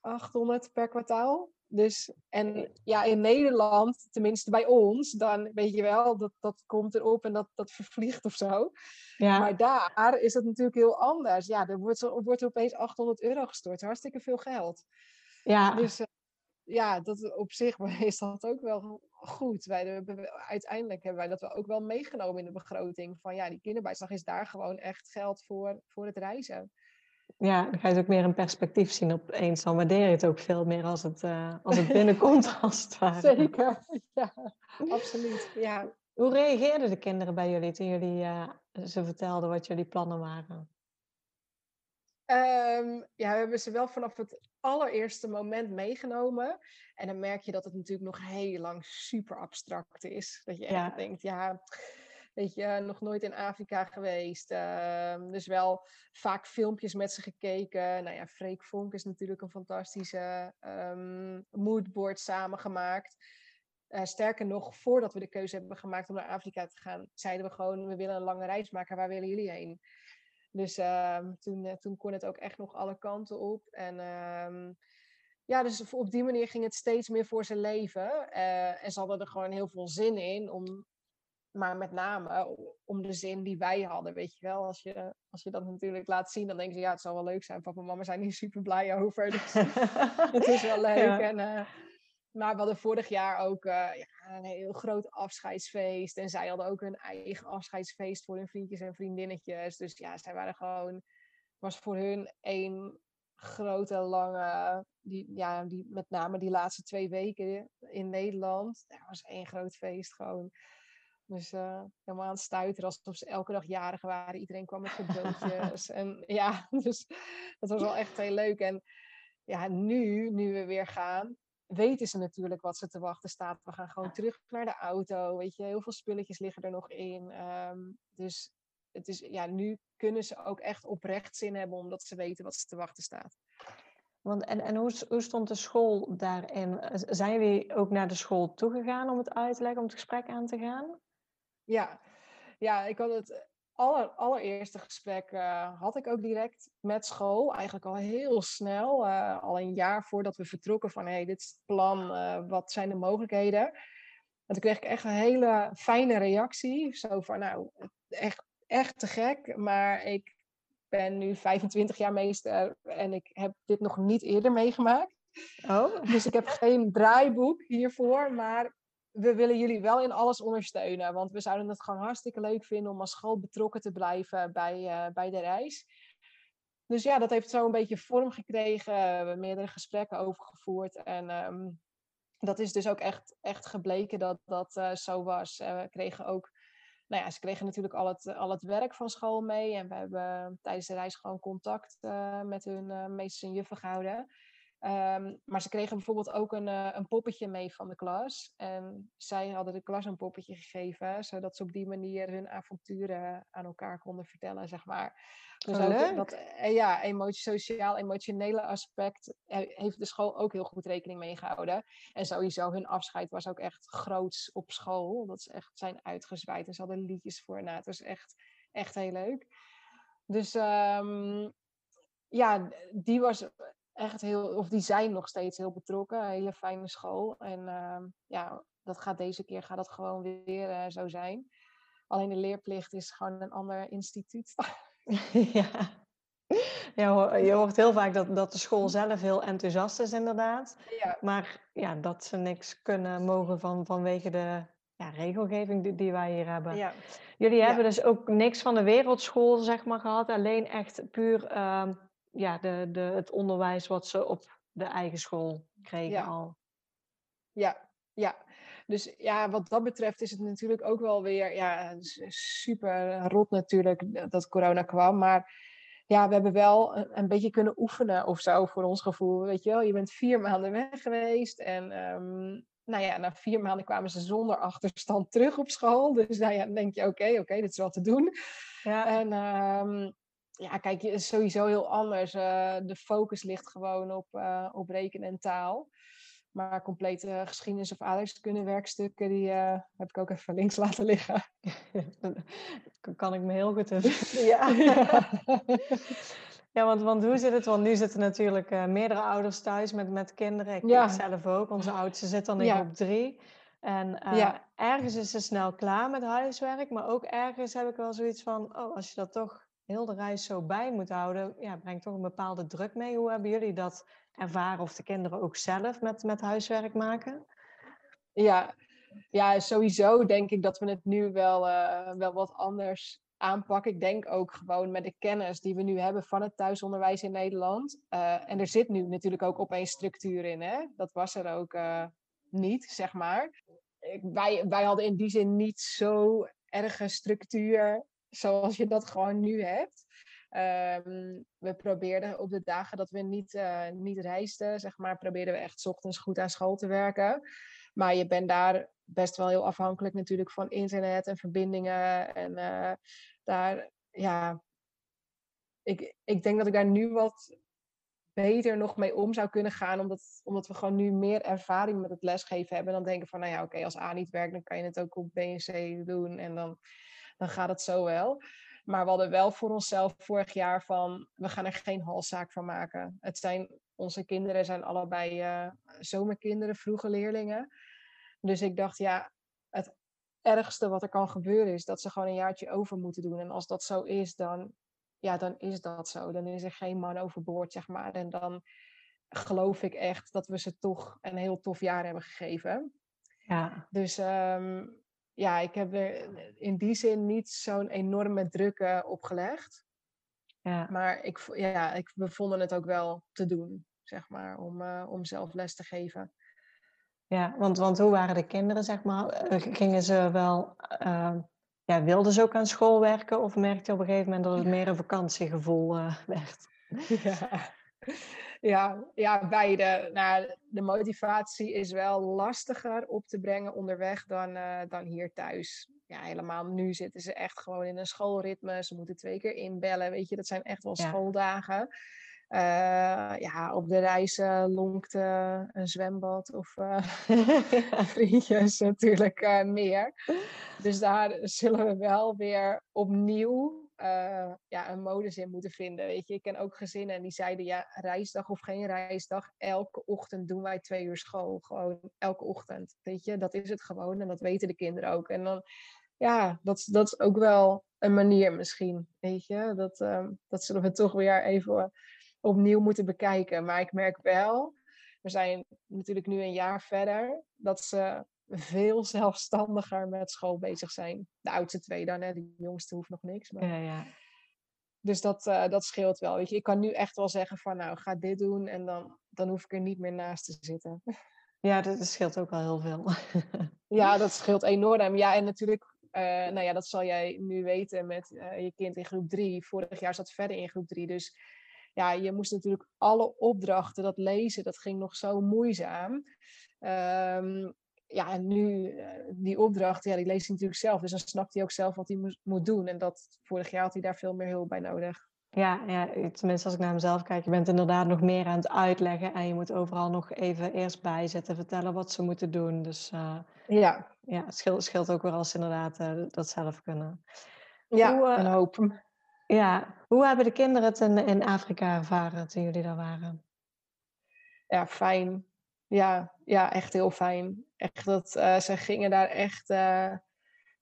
Speaker 2: 800 per kwartaal. Dus, en ja, in Nederland, tenminste bij ons, dan weet je wel, dat, dat komt erop en dat, dat vervliegt of zo. Ja. Maar daar is het natuurlijk heel anders. Ja, er wordt, er wordt opeens 800 euro gestort. Hartstikke veel geld.
Speaker 1: Ja.
Speaker 2: Dus uh, ja, dat, op zich is dat ook wel goed. Wij, uiteindelijk hebben wij dat wel ook wel meegenomen in de begroting. Van ja, die kinderbijslag is daar gewoon echt geld voor, voor het reizen.
Speaker 1: Ja, dan ga je het ook meer in perspectief zien opeens. Dan waardeer je het ook veel meer als het, uh, als het binnenkomt, als het ware.
Speaker 2: Zeker, ja, absoluut. Ja.
Speaker 1: Hoe reageerden de kinderen bij jullie toen jullie uh, ze vertelden wat jullie plannen waren?
Speaker 2: Um, ja, we hebben ze wel vanaf het allereerste moment meegenomen. En dan merk je dat het natuurlijk nog heel lang super abstract is. Dat je echt ja. denkt, ja, Weet je, nog nooit in Afrika geweest. Uh, dus wel vaak filmpjes met ze gekeken. Nou ja, Freek Vonk is natuurlijk een fantastische um, moodboard samengemaakt. Uh, sterker nog, voordat we de keuze hebben gemaakt om naar Afrika te gaan, zeiden we gewoon: we willen een lange reis maken. Waar willen jullie heen? Dus uh, toen, uh, toen kon het ook echt nog alle kanten op. En ehm, ja, dus op die manier ging het steeds meer voor zijn leven. Uh, en ze hadden er gewoon heel veel zin in om maar met name om de zin die wij hadden, weet je wel. Als je, als je dat natuurlijk laat zien, dan denken ze, ja, het zal wel leuk zijn. Papa en mama zijn hier super blij over. Dus het is wel leuk. En, uh, maar we hadden vorig jaar ook uh, ja, een heel groot afscheidsfeest. En zij hadden ook een eigen afscheidsfeest voor hun vriendjes en vriendinnetjes. Dus ja, zij waren gewoon, was voor hun één grote, lange, die, ja, die, met name die laatste twee weken in Nederland. Dat was één groot feest gewoon. Dus uh, helemaal aan het stuiteren alsof ze elke dag jarig waren. Iedereen kwam met cadeautjes. en ja, dus dat was wel echt heel leuk. En ja, nu, nu we weer gaan, weten ze natuurlijk wat ze te wachten staat. We gaan gewoon terug naar de auto. Weet je, heel veel spulletjes liggen er nog in. Um, dus het is, ja, nu kunnen ze ook echt oprecht zin hebben omdat ze weten wat ze te wachten staat.
Speaker 1: Want, en en hoe, hoe stond de school daarin? Zijn jullie ook naar de school toegegaan om het uit te leggen, om het gesprek aan te gaan?
Speaker 2: Ja, ja ik had het aller, allereerste gesprek uh, had ik ook direct met school. Eigenlijk al heel snel, uh, al een jaar voordat we vertrokken van hey, dit is het plan, uh, wat zijn de mogelijkheden. En toen kreeg ik echt een hele fijne reactie. Zo van nou, echt, echt te gek, maar ik ben nu 25 jaar meester en ik heb dit nog niet eerder meegemaakt. Oh. Dus ik heb geen draaiboek hiervoor, maar we willen jullie wel in alles ondersteunen. Want we zouden het gewoon hartstikke leuk vinden om als school betrokken te blijven bij, uh, bij de reis. Dus ja, dat heeft zo een beetje vorm gekregen. We hebben meerdere gesprekken over gevoerd. En um, dat is dus ook echt, echt gebleken dat dat uh, zo was. Uh, we kregen ook, nou ja, ze kregen natuurlijk al het, al het werk van school mee. En we hebben tijdens de reis gewoon contact met hun meesters en juffen gehouden. Um, maar ze kregen bijvoorbeeld ook een, uh, een poppetje mee van de klas. En zij hadden de klas een poppetje gegeven, zodat ze op die manier hun avonturen aan elkaar konden vertellen, zeg maar. Dus ook dat uh, ja, emotie, sociaal-emotionele aspect heeft de school ook heel goed rekening mee gehouden. En sowieso, hun afscheid was ook echt groots op school. Dat ze echt zijn uitgezwaaid en ze hadden liedjes voor. Nou, het was echt, echt heel leuk. Dus um, ja, die was echt heel, of die zijn nog steeds heel betrokken. Een hele fijne school. En uh, ja, dat gaat deze keer gaat dat gewoon weer uh, zo zijn. Alleen de leerplicht is gewoon een ander instituut.
Speaker 1: ja. ja, je hoort heel vaak dat, dat de school zelf heel enthousiast is, inderdaad. Ja. Maar ja, dat ze niks kunnen mogen van, vanwege de ja, regelgeving die, die wij hier hebben. Ja. Jullie hebben dus ook niks van de wereldschool, zeg maar, gehad. Alleen echt puur uh, ja, de, de, het onderwijs wat ze op de eigen school kregen al.
Speaker 2: Ja, ja. Dus ja, wat dat betreft is het natuurlijk ook wel weer ja, super rot natuurlijk dat corona kwam. Maar ja, we hebben wel een, een, beetje kunnen oefenen of zo voor ons gevoel. Weet je wel, je bent vier maanden weg geweest en um, nou ja, na vier maanden kwamen ze zonder achterstand terug op school. Dus nou ja, dan denk je, oké, oké, okay, dit is wat te doen. Ja. En um, ja, kijk, het is sowieso heel anders. Uh, de focus ligt gewoon op, uh, op rekenen en taal. Maar complete geschiedenis- of aardrijkskunde werkstukken, die uh, heb ik ook even links laten liggen.
Speaker 1: kan ik me heel goed ja. ja, want, want hoe zit het? Want nu zitten natuurlijk meerdere ouders thuis met, met kinderen. Ik, ja. zelf ook. Onze oudste zit dan in ja. op drie. En ergens is ze snel klaar met huiswerk. Maar ook ergens heb ik wel zoiets van... Oh, als je dat toch heel de reis zo bij moet houden, ja, brengt toch een bepaalde druk mee. Hoe hebben jullie dat ervaren of de kinderen ook zelf met, met huiswerk maken?
Speaker 2: Ja, ja, sowieso denk ik dat we het nu wel, uh, wel wat anders aanpakken. Ik denk ook gewoon met de kennis die we nu hebben van het thuisonderwijs in Nederland. Uh, en er zit nu natuurlijk ook opeens structuur in. Hè? Dat was er ook uh, niet, zeg maar. Wij, wij hadden in die zin niet zo erge structuur zoals je dat gewoon nu hebt. Um, we probeerden op de dagen dat we niet, uh, niet reisden, zeg maar, probeerden we echt ochtends goed aan school te werken. Maar je bent daar best wel heel afhankelijk natuurlijk van internet en verbindingen. En uh, daar, ja, ik, ik denk dat ik daar nu wat beter nog mee om zou kunnen gaan. Omdat, omdat we gewoon nu meer ervaring met het lesgeven hebben. Dan denken van, nou ja, oké, als A niet werkt, dan kan je het ook op B en C doen. En dan dan gaat het zo wel. Maar we hadden wel voor onszelf vorig jaar van, we gaan er geen halszaak van maken. Het zijn onze kinderen zijn allebei uh, zomerkinderen, vroege leerlingen. Dus ik dacht, ja, het ergste wat er kan gebeuren is dat ze gewoon een jaartje over moeten doen. En als dat zo is, dan, ja, dan is dat zo. Dan is er geen man overboord, zeg maar. En dan geloof ik echt dat we ze toch een heel tof jaar hebben gegeven. Ja. Dus um, ja, ik heb er in die zin niet zo'n enorme druk uh, op gelegd. Ja. Maar ik, ja, ik, we vonden het ook wel te doen, zeg maar, om, uh, om zelf les te geven.
Speaker 1: Ja, want, want hoe waren de kinderen, zeg maar? Eh, gingen ze wel, uh, ja, wilden ze ook aan school werken? Of merkte je op een gegeven moment dat het meer een vakantiegevoel werd?
Speaker 2: Ja. Ja, ja, beide. Nou, de motivatie is wel lastiger op te brengen onderweg dan, uh, dan hier thuis. Ja, helemaal nu zitten ze echt gewoon in een schoolritme. Ze moeten twee keer inbellen. Weet je, dat zijn echt wel schooldagen. Uh, ja, op de reizen lonkt uh, een zwembad of uh, vriendjes natuurlijk meer. Dus daar zullen we wel weer opnieuw uh, ja, een modus in moeten vinden. Weet je, ik ken ook gezinnen en die zeiden ja, reisdag of geen reisdag, elke ochtend doen wij twee uur school. Gewoon elke ochtend. Weet je, dat is het gewoon en dat weten de kinderen ook. En dan, ja, dat, dat is ook wel een manier misschien. Weet je, dat, uh, dat zullen we toch weer even opnieuw moeten bekijken. Maar ik merk wel, we zijn natuurlijk nu een jaar verder, dat ze veel zelfstandiger met school bezig zijn. De oudste twee dan, hè. de jongste hoeft nog niks. Maar... Ja, ja. Dus dat, uh, dat scheelt wel. Weet je. Ik kan nu echt wel zeggen van nou, ga dit doen en dan, dan hoef ik er niet meer naast te zitten.
Speaker 1: Ja, dat scheelt ook wel heel veel.
Speaker 2: ja, dat scheelt enorm. Ja, en natuurlijk, uh, nou ja, dat zal jij nu weten met uh, je kind in groep drie. Vorig jaar zat verder in groep drie. Dus ja, je moest natuurlijk alle opdrachten, dat lezen, dat ging nog zo moeizaam. Um, ja, en nu, uh, die opdracht, ja, die leest hij natuurlijk zelf. Dus dan snapt hij ook zelf wat hij moet, moet doen. En dat, vorig jaar had hij daar veel meer hulp bij nodig.
Speaker 1: Ja, ja, tenminste als ik naar mezelf kijk, je bent inderdaad nog meer aan het uitleggen en je moet overal nog even eerst bijzetten, vertellen wat ze moeten doen. Dus uh, ja, ja het scheelt, scheelt ook weer als ze inderdaad uh, dat zelf kunnen.
Speaker 2: Ja, hoe, een hoop.
Speaker 1: Ja, hoe hebben de kinderen het in, in Afrika ervaren toen jullie daar waren?
Speaker 2: Ja, fijn. Ja, ja, echt heel fijn. Echt dat uh, ze gingen daar echt, uh,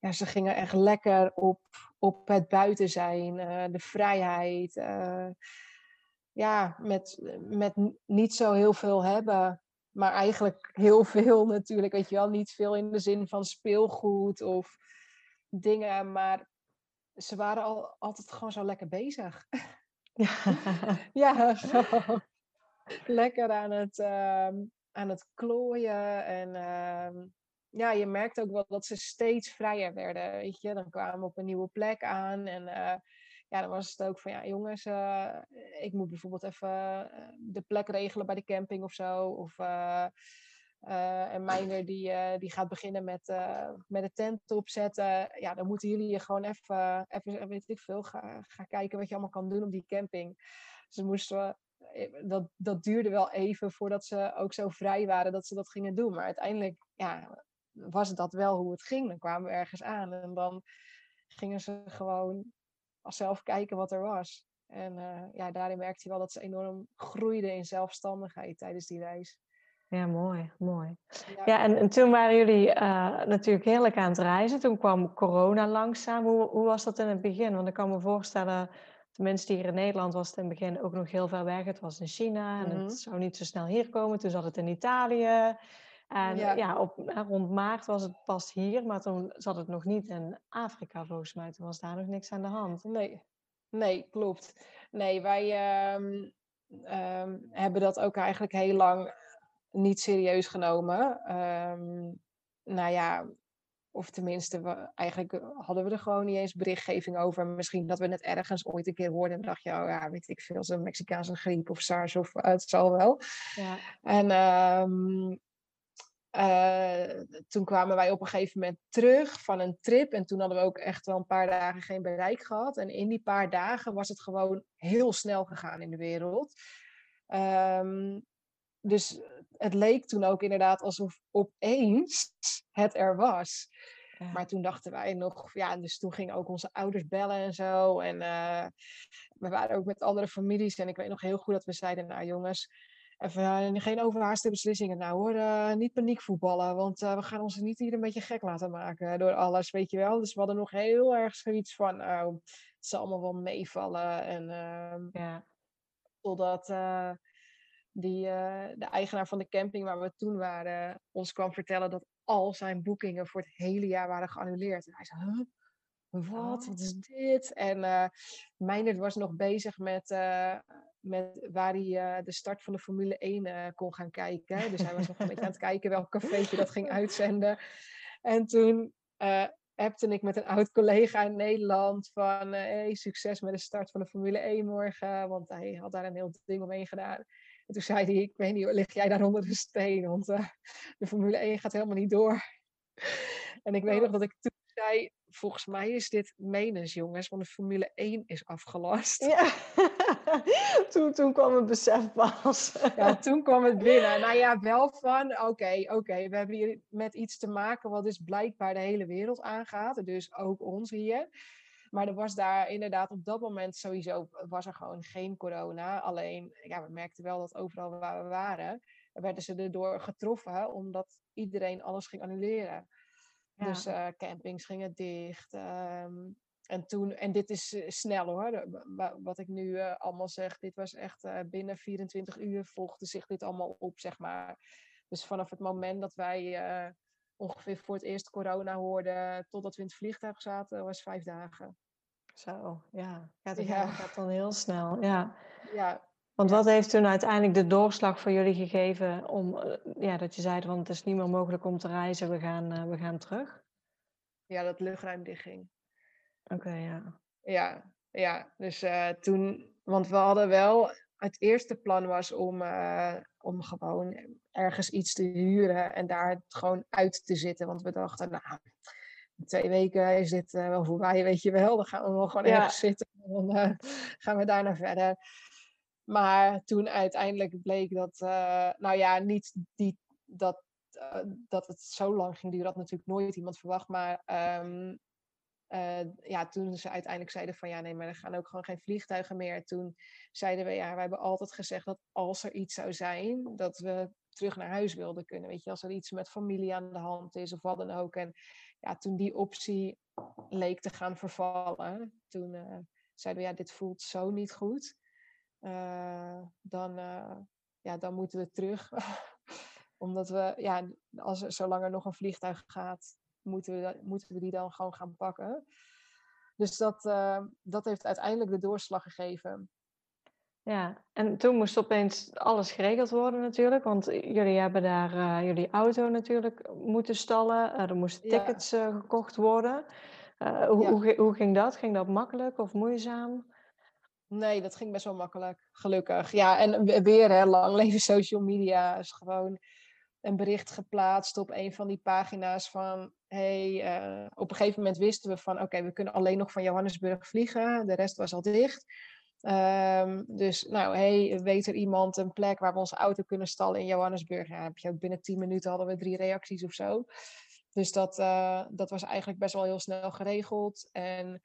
Speaker 2: ja, ze gingen echt lekker op, op het buiten zijn, uh, de vrijheid. ja, met, met niet zo heel veel hebben, maar eigenlijk heel veel natuurlijk. Weet je wel, niet veel in de zin van speelgoed of dingen, maar ze waren al, altijd gewoon zo lekker bezig. Ja, lekker aan het, ehm, aan het klooien. En uh, ja, je merkt ook wel dat ze steeds vrijer werden. Weet je, dan kwamen we op een nieuwe plek aan. En uh, ja, dan was het ook van ja, jongens, uh, ik moet bijvoorbeeld even eh, de plek regelen bij de camping of zo. Of en Meijner die, die gaat beginnen met, met de tent opzetten. Ja, dan moeten jullie gewoon even, even weet ik veel, gaan ga kijken wat je allemaal kan doen op die camping. Dan moesten we eh, dat, dat duurde wel even voordat ze ook zo vrij waren dat ze dat gingen doen. Maar uiteindelijk ja, was dat wel hoe het ging. Dan kwamen we ergens aan en dan gingen ze gewoon zelf kijken wat er was. En uh, ja, daarin merkte hij wel dat ze enorm groeiden in zelfstandigheid tijdens die reis.
Speaker 1: Ja, mooi, mooi. Ja, en, en, toen waren jullie uh, natuurlijk heerlijk aan het reizen. Toen kwam corona langzaam. Hoe, hoe was dat in het begin? Want ik kan me voorstellen Tenminste, hier in Nederland was het in het begin ook nog heel ver weg. Het was in China en het mhm. zou niet zo snel hier komen. Toen zat het in Italië. En ja, op, rond maart was het pas hier, maar toen zat het nog niet in Afrika volgens mij. Toen was daar nog niks aan de hand.
Speaker 2: Nee, nee klopt. Nee, wij uh, hebben dat ook eigenlijk heel lang niet serieus genomen. Um, nou ja, of tenminste, we, eigenlijk eh, hadden we er gewoon niet eens berichtgeving over. Misschien dat we het ergens ooit een keer hoorden en dacht je, oh ja, weet ik veel, zo'n Mexicaanse griep of SARS of uh, het zal wel. Ja. En um, uh, toen kwamen wij op een gegeven moment terug van een trip. En toen hadden we ook echt wel een paar dagen geen bereik gehad. En in die paar dagen was het gewoon heel snel gegaan in de wereld. Um, dus het leek toen ook inderdaad alsof opeens het er was. Maar toen dachten wij nog, ja, dus toen gingen ook onze ouders bellen en zo. En uh, we waren ook met andere families. En ik weet nog heel goed dat we zeiden, nou jongens, Even geen overhaaste beslissingen. Nou hoor, niet paniek voetballen, want we gaan ons niet hier een beetje gek laten maken door alles, weet je wel. Dus we hadden nog heel erg zoiets van, nou, het zal allemaal wel meevallen. En ehm, ja. totdat die, de eigenaar van de camping waar we toen waren, ons kwam vertellen dat al zijn boekingen voor het hele jaar waren geannuleerd. En hij zei, huh? Wat? Oh. Wat is dit? En uh, was nog bezig met, uh, met waar hij de start van de Formule 1 kon gaan kijken. Dus hij was nog een beetje aan het kijken welk cafeetje dat ging uitzenden. En toen appte ik met een oud collega in Nederland van hey, succes met de start van de Formule 1 morgen. Want hij had daar een heel ding omheen gedaan. En toen zei hij, ik weet niet, lig jij daar onder de steen? Want de Formule 1 gaat helemaal niet door. En ik weet nog dat ik toen zei, volgens mij is dit menens, jongens, want de Formule 1 is afgelast. Ja,
Speaker 1: toen, toen kwam het besef pas.
Speaker 2: ja, toen kwam het binnen. Nou ja, wel van, oké, oké, we hebben hier met iets te maken wat dus blijkbaar de hele wereld aangaat. Dus ook ons hier. Maar er was daar inderdaad op dat moment sowieso, was er gewoon geen corona. Alleen, ja, we merkten wel dat overal waar we waren, werden ze erdoor getroffen, omdat iedereen alles ging annuleren. Dus uh, campings gingen dicht. Ehm, en, toen, en dit is uh, snel hoor, wat ik nu uh, allemaal zeg. Dit was echt binnen 24 uur volgde zich dit allemaal op, zeg maar. Dus vanaf het moment dat wij ongeveer voor het eerst corona hoorden, totdat we in het vliegtuig zaten, was vijf dagen.
Speaker 1: Zo, ja. Ja. gaat dan heel snel, ja. Ja, want wat heeft toen uiteindelijk de doorslag voor jullie gegeven om, eh, ja, dat je zei, want het is niet meer mogelijk om te reizen, we gaan, uh, we gaan terug?
Speaker 2: Ja, dat luchtruim dichtging.
Speaker 1: Oké, ja.
Speaker 2: Ja, ja. Dus uh, toen, want we hadden wel, het eerste plan was om, om gewoon ergens iets te huren en daar gewoon uit te zitten. Want we dachten, nou, twee weken is dit wel voorbij, weet je wel. Dan gaan we wel gewoon ergens zitten en dan gaan we daarna verder. Maar toen uiteindelijk bleek dat, uh, nou ja, niet die, dat, uh, dat het zo lang ging duren, had natuurlijk nooit iemand verwacht. Maar um, uh, ja, toen ze uiteindelijk zeiden van ja, nee, maar er gaan ook gewoon geen vliegtuigen meer. Toen zeiden we ja, we hebben altijd gezegd dat als er iets zou zijn, dat we terug naar huis wilden kunnen. Weet je, als er iets met familie aan de hand is of wat dan ook. En toen die optie leek te gaan vervallen, toen zeiden we ja, dit voelt zo niet goed. Eh, dan, uh, ja, dan moeten we terug. Omdat we, ja, als zolang er nog een vliegtuig gaat, moeten we, moeten we die dan gewoon gaan pakken. Dus dat, dat heeft uiteindelijk de doorslag gegeven.
Speaker 1: Ja, en toen moest opeens alles geregeld worden natuurlijk, want jullie hebben daar uh, jullie auto natuurlijk moeten stallen, uh, er moesten tickets ja. gekocht worden. Hoe, ja. hoe, hoe, ging dat? Ging dat makkelijk of moeizaam?
Speaker 2: Nee, dat ging best wel makkelijk, gelukkig. Ja, en weer, hè, lang leven social media is gewoon een bericht geplaatst op een van die pagina's van... hey, op een gegeven moment wisten we van... oké, we kunnen alleen nog van Johannesburg vliegen. De rest was al dicht. Um, dus, nou, hey, weet er iemand een plek waar we onze auto kunnen stallen in Johannesburg? Ja, heb je ook binnen 10 minuten hadden we drie reacties of zo. Dus dat, uh, dat was eigenlijk best wel heel snel geregeld. En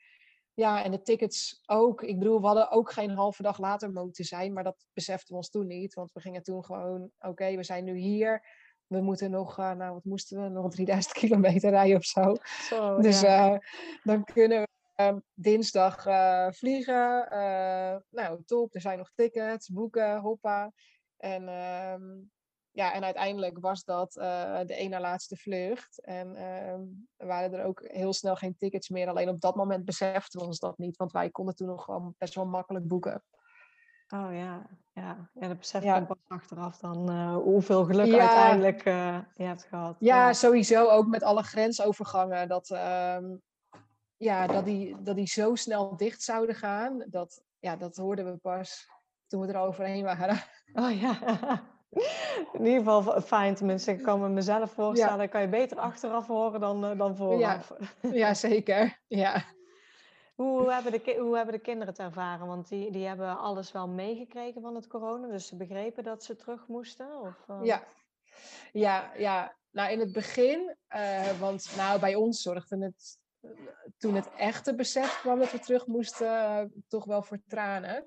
Speaker 2: ja, en de tickets ook. Ik bedoel, we hadden ook geen halve dag later moeten zijn, maar dat beseften we ons toen niet. Want we gingen toen gewoon, oké, we zijn nu hier. We moeten nog, uh, nou wat moesten we, nog 3000 kilometer rijden of zo. zo dus ja. uh, dan kunnen we uh, dinsdag eh, vliegen. nou, top, er zijn nog tickets, boeken, hoppa. En ehm, ja, en uiteindelijk was dat uh, de ene laatste vlucht. En uh, waren er ook heel snel geen tickets meer. Alleen op dat moment beseften we ons dat niet. Want wij konden toen nog gewoon best wel makkelijk boeken.
Speaker 1: Oh ja, ja. ja dat besef je pas achteraf dan uh, hoeveel geluk ja. uiteindelijk je hebt gehad.
Speaker 2: Ja, ja, sowieso ook met alle grensovergangen. Dat, ehm, ja, dat, die, dat die zo snel dicht zouden gaan. Dat, ja, dat hoorden we pas toen we er overheen waren.
Speaker 1: Oh ja. In ieder geval fijn, tenminste. Ik kan me mezelf voorstellen. Ja. kan je beter achteraf horen dan, uh, dan vooraf.
Speaker 2: Ja. ja, zeker. Ja.
Speaker 1: Hoe hebben, de, hoe hebben de kinderen het ervaren? Want die, die hebben alles wel meegekregen van het corona. Dus ze begrepen dat ze terug moesten? Of,
Speaker 2: uh... Ja. Ja, ja. Nou, in het begin, uh, want nou, bij ons zorgde het toen het echte besef kwam dat we terug moesten, toch wel voor tranen.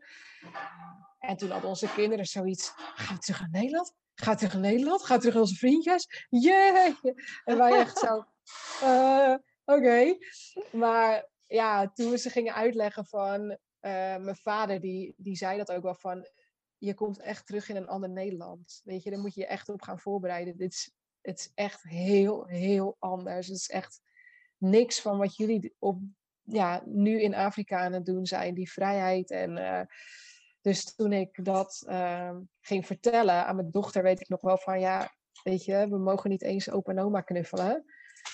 Speaker 2: En toen hadden onze kinderen zoiets, gaan we terug naar Nederland? Gaan we terug naar Nederland? Gaan we terug naar onze vriendjes? Jee! En wij echt zo, uh, oké. Maar ja, toen we ze gingen uitleggen van, uh, mijn vader die, die zei dat ook wel van, je komt echt terug in een ander Nederland. Weet je, daar moet je je echt op gaan voorbereiden. Dit is, het is echt heel, heel anders. Het is echt niks van wat jullie op, ja, nu in Afrika aan het doen zijn. Die vrijheid en... Uh, dus toen ik dat uh, ging vertellen aan mijn dochter, weet ik nog wel van ja, weet je, we mogen niet eens opa en oma knuffelen.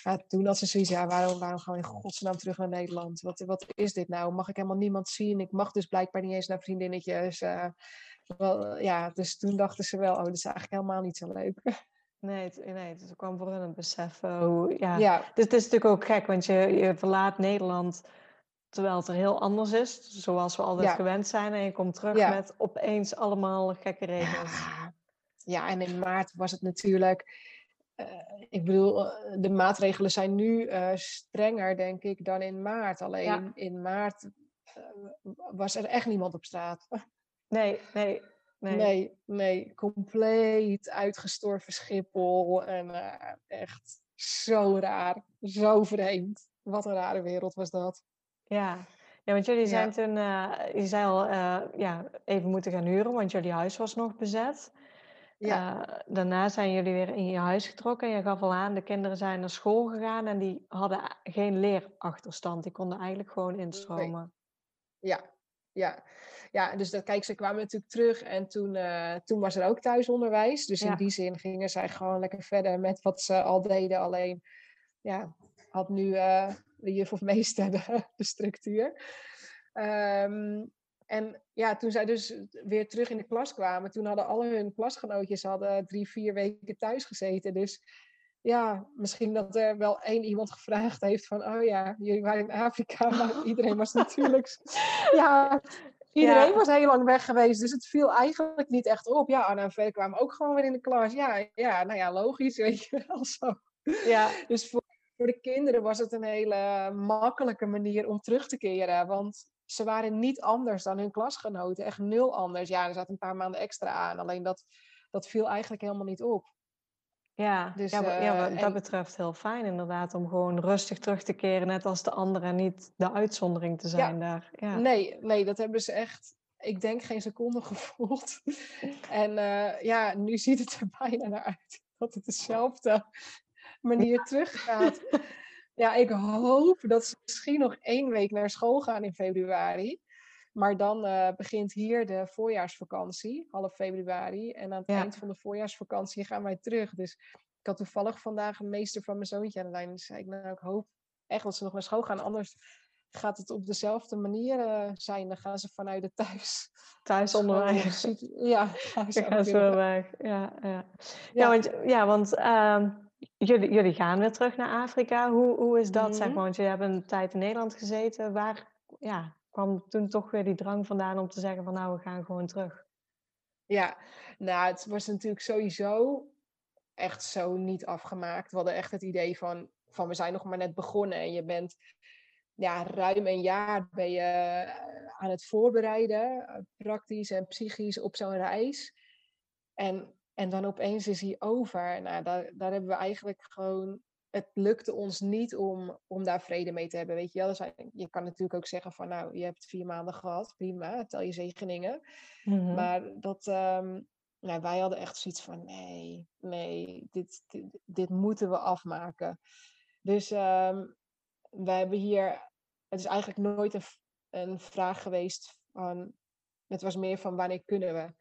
Speaker 2: Ja, toen had ze zoiets, ja, waarom, waarom gaan we in godsnaam terug naar Nederland? Wat, wat is dit nou? Mag ik helemaal niemand zien? Ik mag dus blijkbaar niet eens naar vriendinnetjes. Uh, wel, ja, dus toen dachten ze wel, oh, dat is eigenlijk helemaal niet zo leuk.
Speaker 1: Nee, het, nee, dus er kwam voor hun een besef hoe, ja. ja. Dus het is natuurlijk ook gek, want je, je verlaat Nederland terwijl het er heel anders is, zoals we altijd gewend zijn. En je komt terug met opeens allemaal gekke regels.
Speaker 2: Ja. ja, en in maart was het natuurlijk... Uh, ik bedoel, eh, de maatregelen zijn nu uh, strenger, denk ik, dan in maart. Alleen in maart was er echt niemand op straat.
Speaker 1: Nee, nee,
Speaker 2: nee. Nee, nee. Compleet uitgestorven Schiphol. En echt zo raar. Zo vreemd. Wat een rare wereld was dat.
Speaker 1: Ja. ja, want jullie zijn toen, uh, je zei al, uh, ja, even moeten gaan huren, want jullie huis was nog bezet. Ja. Daarna zijn jullie weer in je huis getrokken. Je gaf al aan, de kinderen zijn naar school gegaan en die hadden geen leerachterstand. Die konden eigenlijk gewoon instromen.
Speaker 2: Ja, ja. Ja, dus dat, kijk, ze kwamen natuurlijk terug en toen, toen was er ook thuisonderwijs. Dus in die zin gingen zij gewoon lekker verder met wat ze al deden. Alleen, ja, had nu de juf of meester de, de structuur. Ehm, en ja, toen zij dus weer terug in de klas kwamen, toen hadden alle hun klasgenootjes hadden drie, vier weken thuis gezeten. Dus ja, misschien dat er wel één iemand gevraagd heeft van, oh ja, jullie waren in Afrika, maar iedereen was natuurlijk, ja, iedereen was heel lang weg geweest, dus het viel eigenlijk niet echt op. Ja, Anna en Ver kwamen ook gewoon weer in de klas. Ja, ja, nou ja, logisch, weet je wel zo. Ja. Dus voor voor de kinderen was het een hele makkelijke manier om terug te keren. Want ze waren niet anders dan hun klasgenoten. Echt nul anders. Ja, er zat een paar maanden extra aan. Alleen dat, dat viel eigenlijk helemaal niet op.
Speaker 1: Ja, dus, ja, uh, ja wat dat betreft heel fijn inderdaad. Om gewoon rustig terug te keren. Net als de anderen. Niet de uitzondering te zijn daar. Ja.
Speaker 2: Nee, nee, dat hebben ze echt ik denk geen seconde gevoeld. en uh, ja, nu ziet het er bijna naar uit dat het hetzelfde manier teruggaat. Ja, ik hoop dat ze misschien nog één week naar school gaan in februari. Maar dan uh, begint hier de voorjaarsvakantie, half februari. En aan het eind van de voorjaarsvakantie gaan wij terug. Dus ik had toevallig vandaag een meester van mijn zoontje aan de lijn. Dus zei ik, nou, ik hoop echt dat ze nog naar school gaan. Anders gaat het op dezelfde manier uh, zijn. Dan gaan ze vanuit de thuis.
Speaker 1: Thuisonderwijs.
Speaker 2: Ja,
Speaker 1: weg. Ja, ja. ja. ja want, ja, want uh, Jullie, jullie gaan weer terug naar Afrika. Hoe, hoe is dat, zeg mhm. maar? Want jullie hebben een tijd in Nederland gezeten. Waar ja, kwam toen toch weer die drang vandaan om te zeggen van nou, we gaan gewoon terug?
Speaker 2: Ja, nou, het was natuurlijk sowieso echt zo niet afgemaakt. We hadden echt het idee van, van we zijn nog maar net begonnen. En je bent ja, ruim een jaar ben je eh, aan het voorbereiden, eh, praktisch en psychisch, op zo'n reis. En en dan opeens is hij over. Nou, daar, daar hebben we eigenlijk gewoon. Het lukte ons niet om, om daar vrede mee te hebben. Weet je wel, dus je kan natuurlijk ook zeggen van nou, je hebt vier maanden gehad, prima, tel je zegeningen. Mm Maar dat, um, nou, wij hadden echt zoiets van nee, nee, dit, dit, dit moeten we afmaken. Dus um, wij hebben hier, het is eigenlijk nooit een, een vraag geweest van, het was meer van wanneer kunnen we.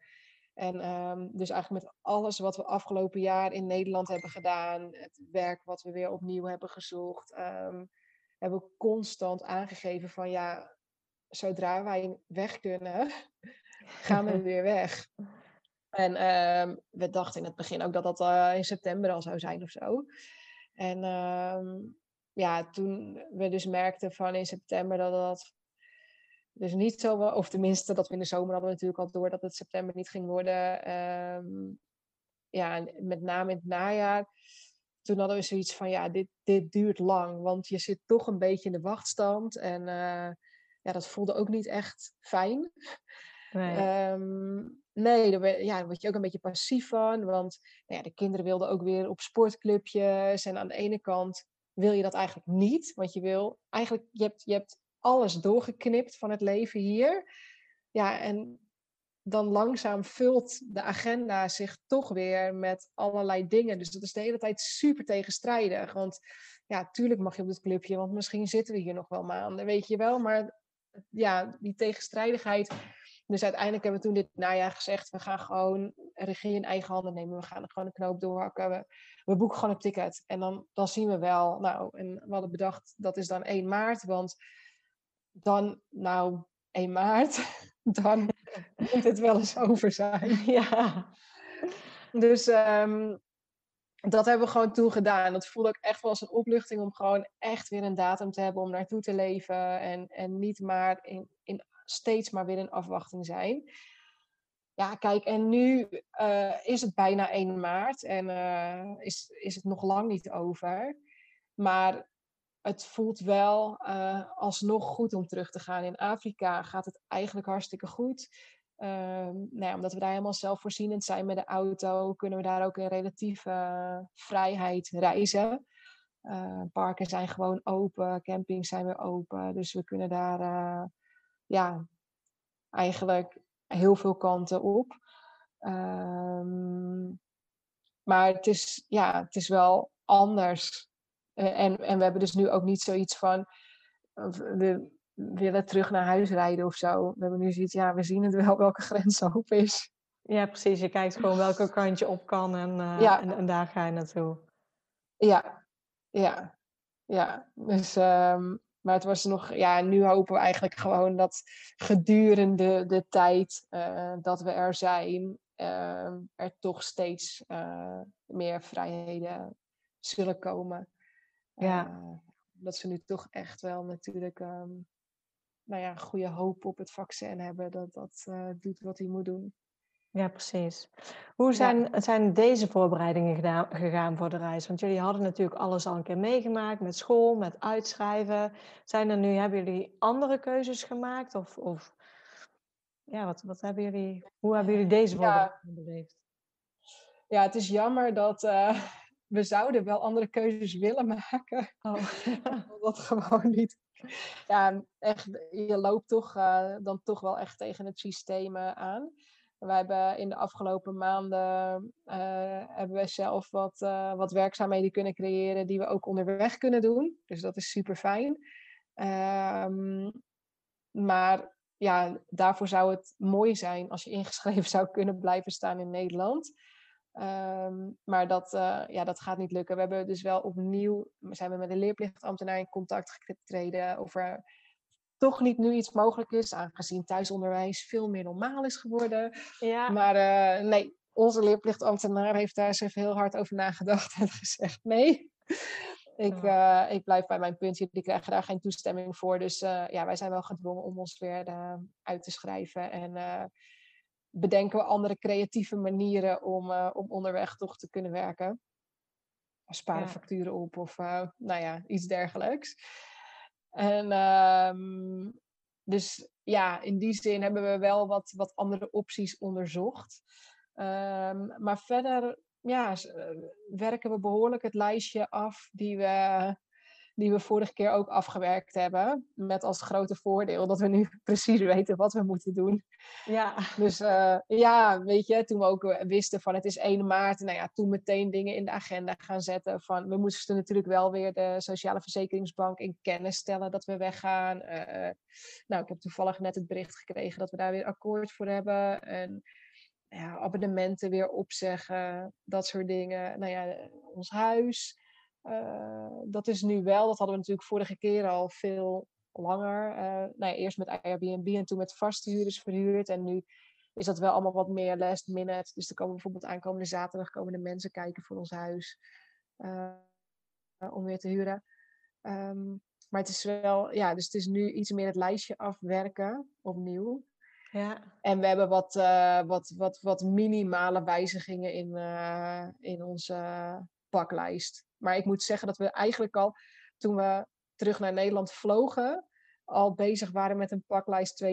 Speaker 2: En um, dus eigenlijk met alles wat we afgelopen jaar in Nederland hebben gedaan, het werk wat we weer opnieuw hebben gezocht, um, hebben we constant aangegeven van ja, zodra wij weg kunnen, gaan we weer weg. En um, we dachten in het begin ook dat dat uh, in september al zou zijn of zo. En ja, toen we dus merkten van in september dat dat dus niet zo, of tenminste dat we in de zomer hadden we natuurlijk al door dat het september niet ging worden. Um, ja, met name in het najaar. toen hadden we zoiets van, ja, dit, dit duurt lang, want je zit toch een beetje in de wachtstand. En uh, ja, dat voelde ook niet echt fijn. Nee, um, nee daar, ja, word je ook een beetje passief van, want nou ja, de kinderen wilden ook weer op sportclubjes. En aan de ene kant wil je dat eigenlijk niet, want je wil eigenlijk, je hebt, je hebt alles doorgeknipt van het leven hier. Ja, en dan langzaam vult de agenda zich toch weer met allerlei dingen. Dus dat is de hele tijd super tegenstrijdig. Want ja, tuurlijk mag je op dit clubje, want misschien zitten we hier nog wel maanden, weet je wel. Maar ja, die tegenstrijdigheid. Dus uiteindelijk hebben we toen dit najaar gezegd, we gaan gewoon regie in eigen handen nemen. We gaan er gewoon een knoop doorhakken. We, boeken gewoon een ticket. En dan, dan zien we wel. Nou, en we hadden bedacht, dat is dan 1 maart. Want dan, nou, 1 maart, dan moet het wel eens over zijn. Ja. Dus um, dat hebben we gewoon toen gedaan. Dat voelde ook echt wel als een opluchting om gewoon echt weer een datum te hebben om naartoe te leven. En, en niet maar in, in steeds maar weer in afwachting zijn. Ja, kijk, en nu uh, is het bijna 1 maart en uh, is, is het nog lang niet over. Maar het voelt wel uh, alsnog goed om terug te gaan. In Afrika gaat het eigenlijk hartstikke goed. Uh, nou ja, omdat we daar helemaal zelfvoorzienend zijn met de auto, kunnen we daar ook in relatieve uh, vrijheid reizen. Uh, parken zijn gewoon open, campings zijn weer open. Dus we kunnen daar ja, eigenlijk heel veel kanten op. Ehm, maar het is, ja, het is wel anders eh, en, en we hebben dus nu ook niet zoiets van, we willen terug naar huis rijden of zo. We hebben nu zoiets, ja, we zien het wel welke grens open is.
Speaker 1: Ja, precies. Je kijkt gewoon welke kant je op kan en, uh, en, en, daar ga je naartoe.
Speaker 2: Ja, ja, ja. Dus, um, maar het was nog, ja, nu hopen we eigenlijk gewoon dat gedurende de tijd uh, dat we er zijn, uh, er toch steeds meer vrijheden zullen komen. Ja. Uh, dat ze nu toch echt wel natuurlijk um, nou ja, goede hoop op het vaccin hebben dat dat uh, doet wat hij moet doen.
Speaker 1: Ja, precies. Hoe zijn, ja. zijn deze voorbereidingen gedaan, gegaan voor de reis? Want jullie hadden natuurlijk alles al een keer meegemaakt met school, met uitschrijven. Zijn er nu, hebben jullie andere keuzes gemaakt? Of, of ja, wat, wat hebben jullie, hoe hebben jullie deze voorbereidingen ja. beleefd?
Speaker 2: Ja, het is jammer dat, uh, we zouden wel andere keuzes willen maken. Oh. dat gewoon niet. Ja, echt, je loopt toch uh, dan toch wel echt tegen het systeem uh, aan. We hebben in de afgelopen maanden uh, hebben we zelf wat, wat werkzaamheden kunnen creëren die we ook onderweg kunnen doen. Dus dat is super fijn. Um, maar ja, daarvoor zou het mooi zijn als je ingeschreven zou kunnen blijven staan in Nederland. Um, maar dat, uh, ja, dat gaat niet lukken. We hebben dus wel opnieuw, zijn we met de leerplichtambtenaar in contact getreden over toch niet nu iets mogelijk is, aangezien thuisonderwijs veel meer normaal is geworden. Ja. Maar uh, nee, onze leerplichtambtenaar heeft daar eens even heel hard over nagedacht en gezegd nee. Ik, uh, ik blijf bij mijn puntje, die krijgen daar geen toestemming voor. Dus ja, wij zijn wel gedwongen om ons weer uit te schrijven. En bedenken we andere creatieve manieren om, uh, om onderweg toch te kunnen werken. Sparen ja. facturen op of uh, nou ja, iets dergelijks. En um, dus ja, in die zin hebben we wel wat, wat andere opties onderzocht. Um, maar verder ja, eh, werken we behoorlijk het lijstje af die we die we vorige keer ook afgewerkt hebben. Met als grote voordeel dat we nu precies weten wat we moeten doen. Ja. Dus uh, ja, weet je, toen we ook eh, wisten van het is 1 maart. Nou ja, toen meteen dingen in de agenda gaan zetten. Van, we moesten natuurlijk wel weer de Sociale Verzekeringsbank in kennis stellen dat we weggaan. Uh, nou, ik heb toevallig net het bericht gekregen dat we daar weer akkoord voor hebben. En ja, abonnementen weer opzeggen, dat soort dingen. Nou ja, ons huis. Uh, dat is nu wel, dat hadden we natuurlijk vorige keer al veel langer. Uh, nou ja, eerst met Airbnb en toen met vaste huurders verhuurd. En nu is dat wel allemaal wat meer last minute. Dus er komen bijvoorbeeld aankomende zaterdag komen de mensen kijken voor ons huis. Uh, om weer te huren. Um, maar het is wel, ja, dus het is nu iets meer het lijstje afwerken opnieuw. Ja. En we hebben wat, uh, wat, wat, wat minimale wijzigingen in, uh, in onze paklijst. Maar ik moet zeggen dat we eigenlijk al, toen we terug naar Nederland vlogen, al bezig waren met een paklijst 2.0.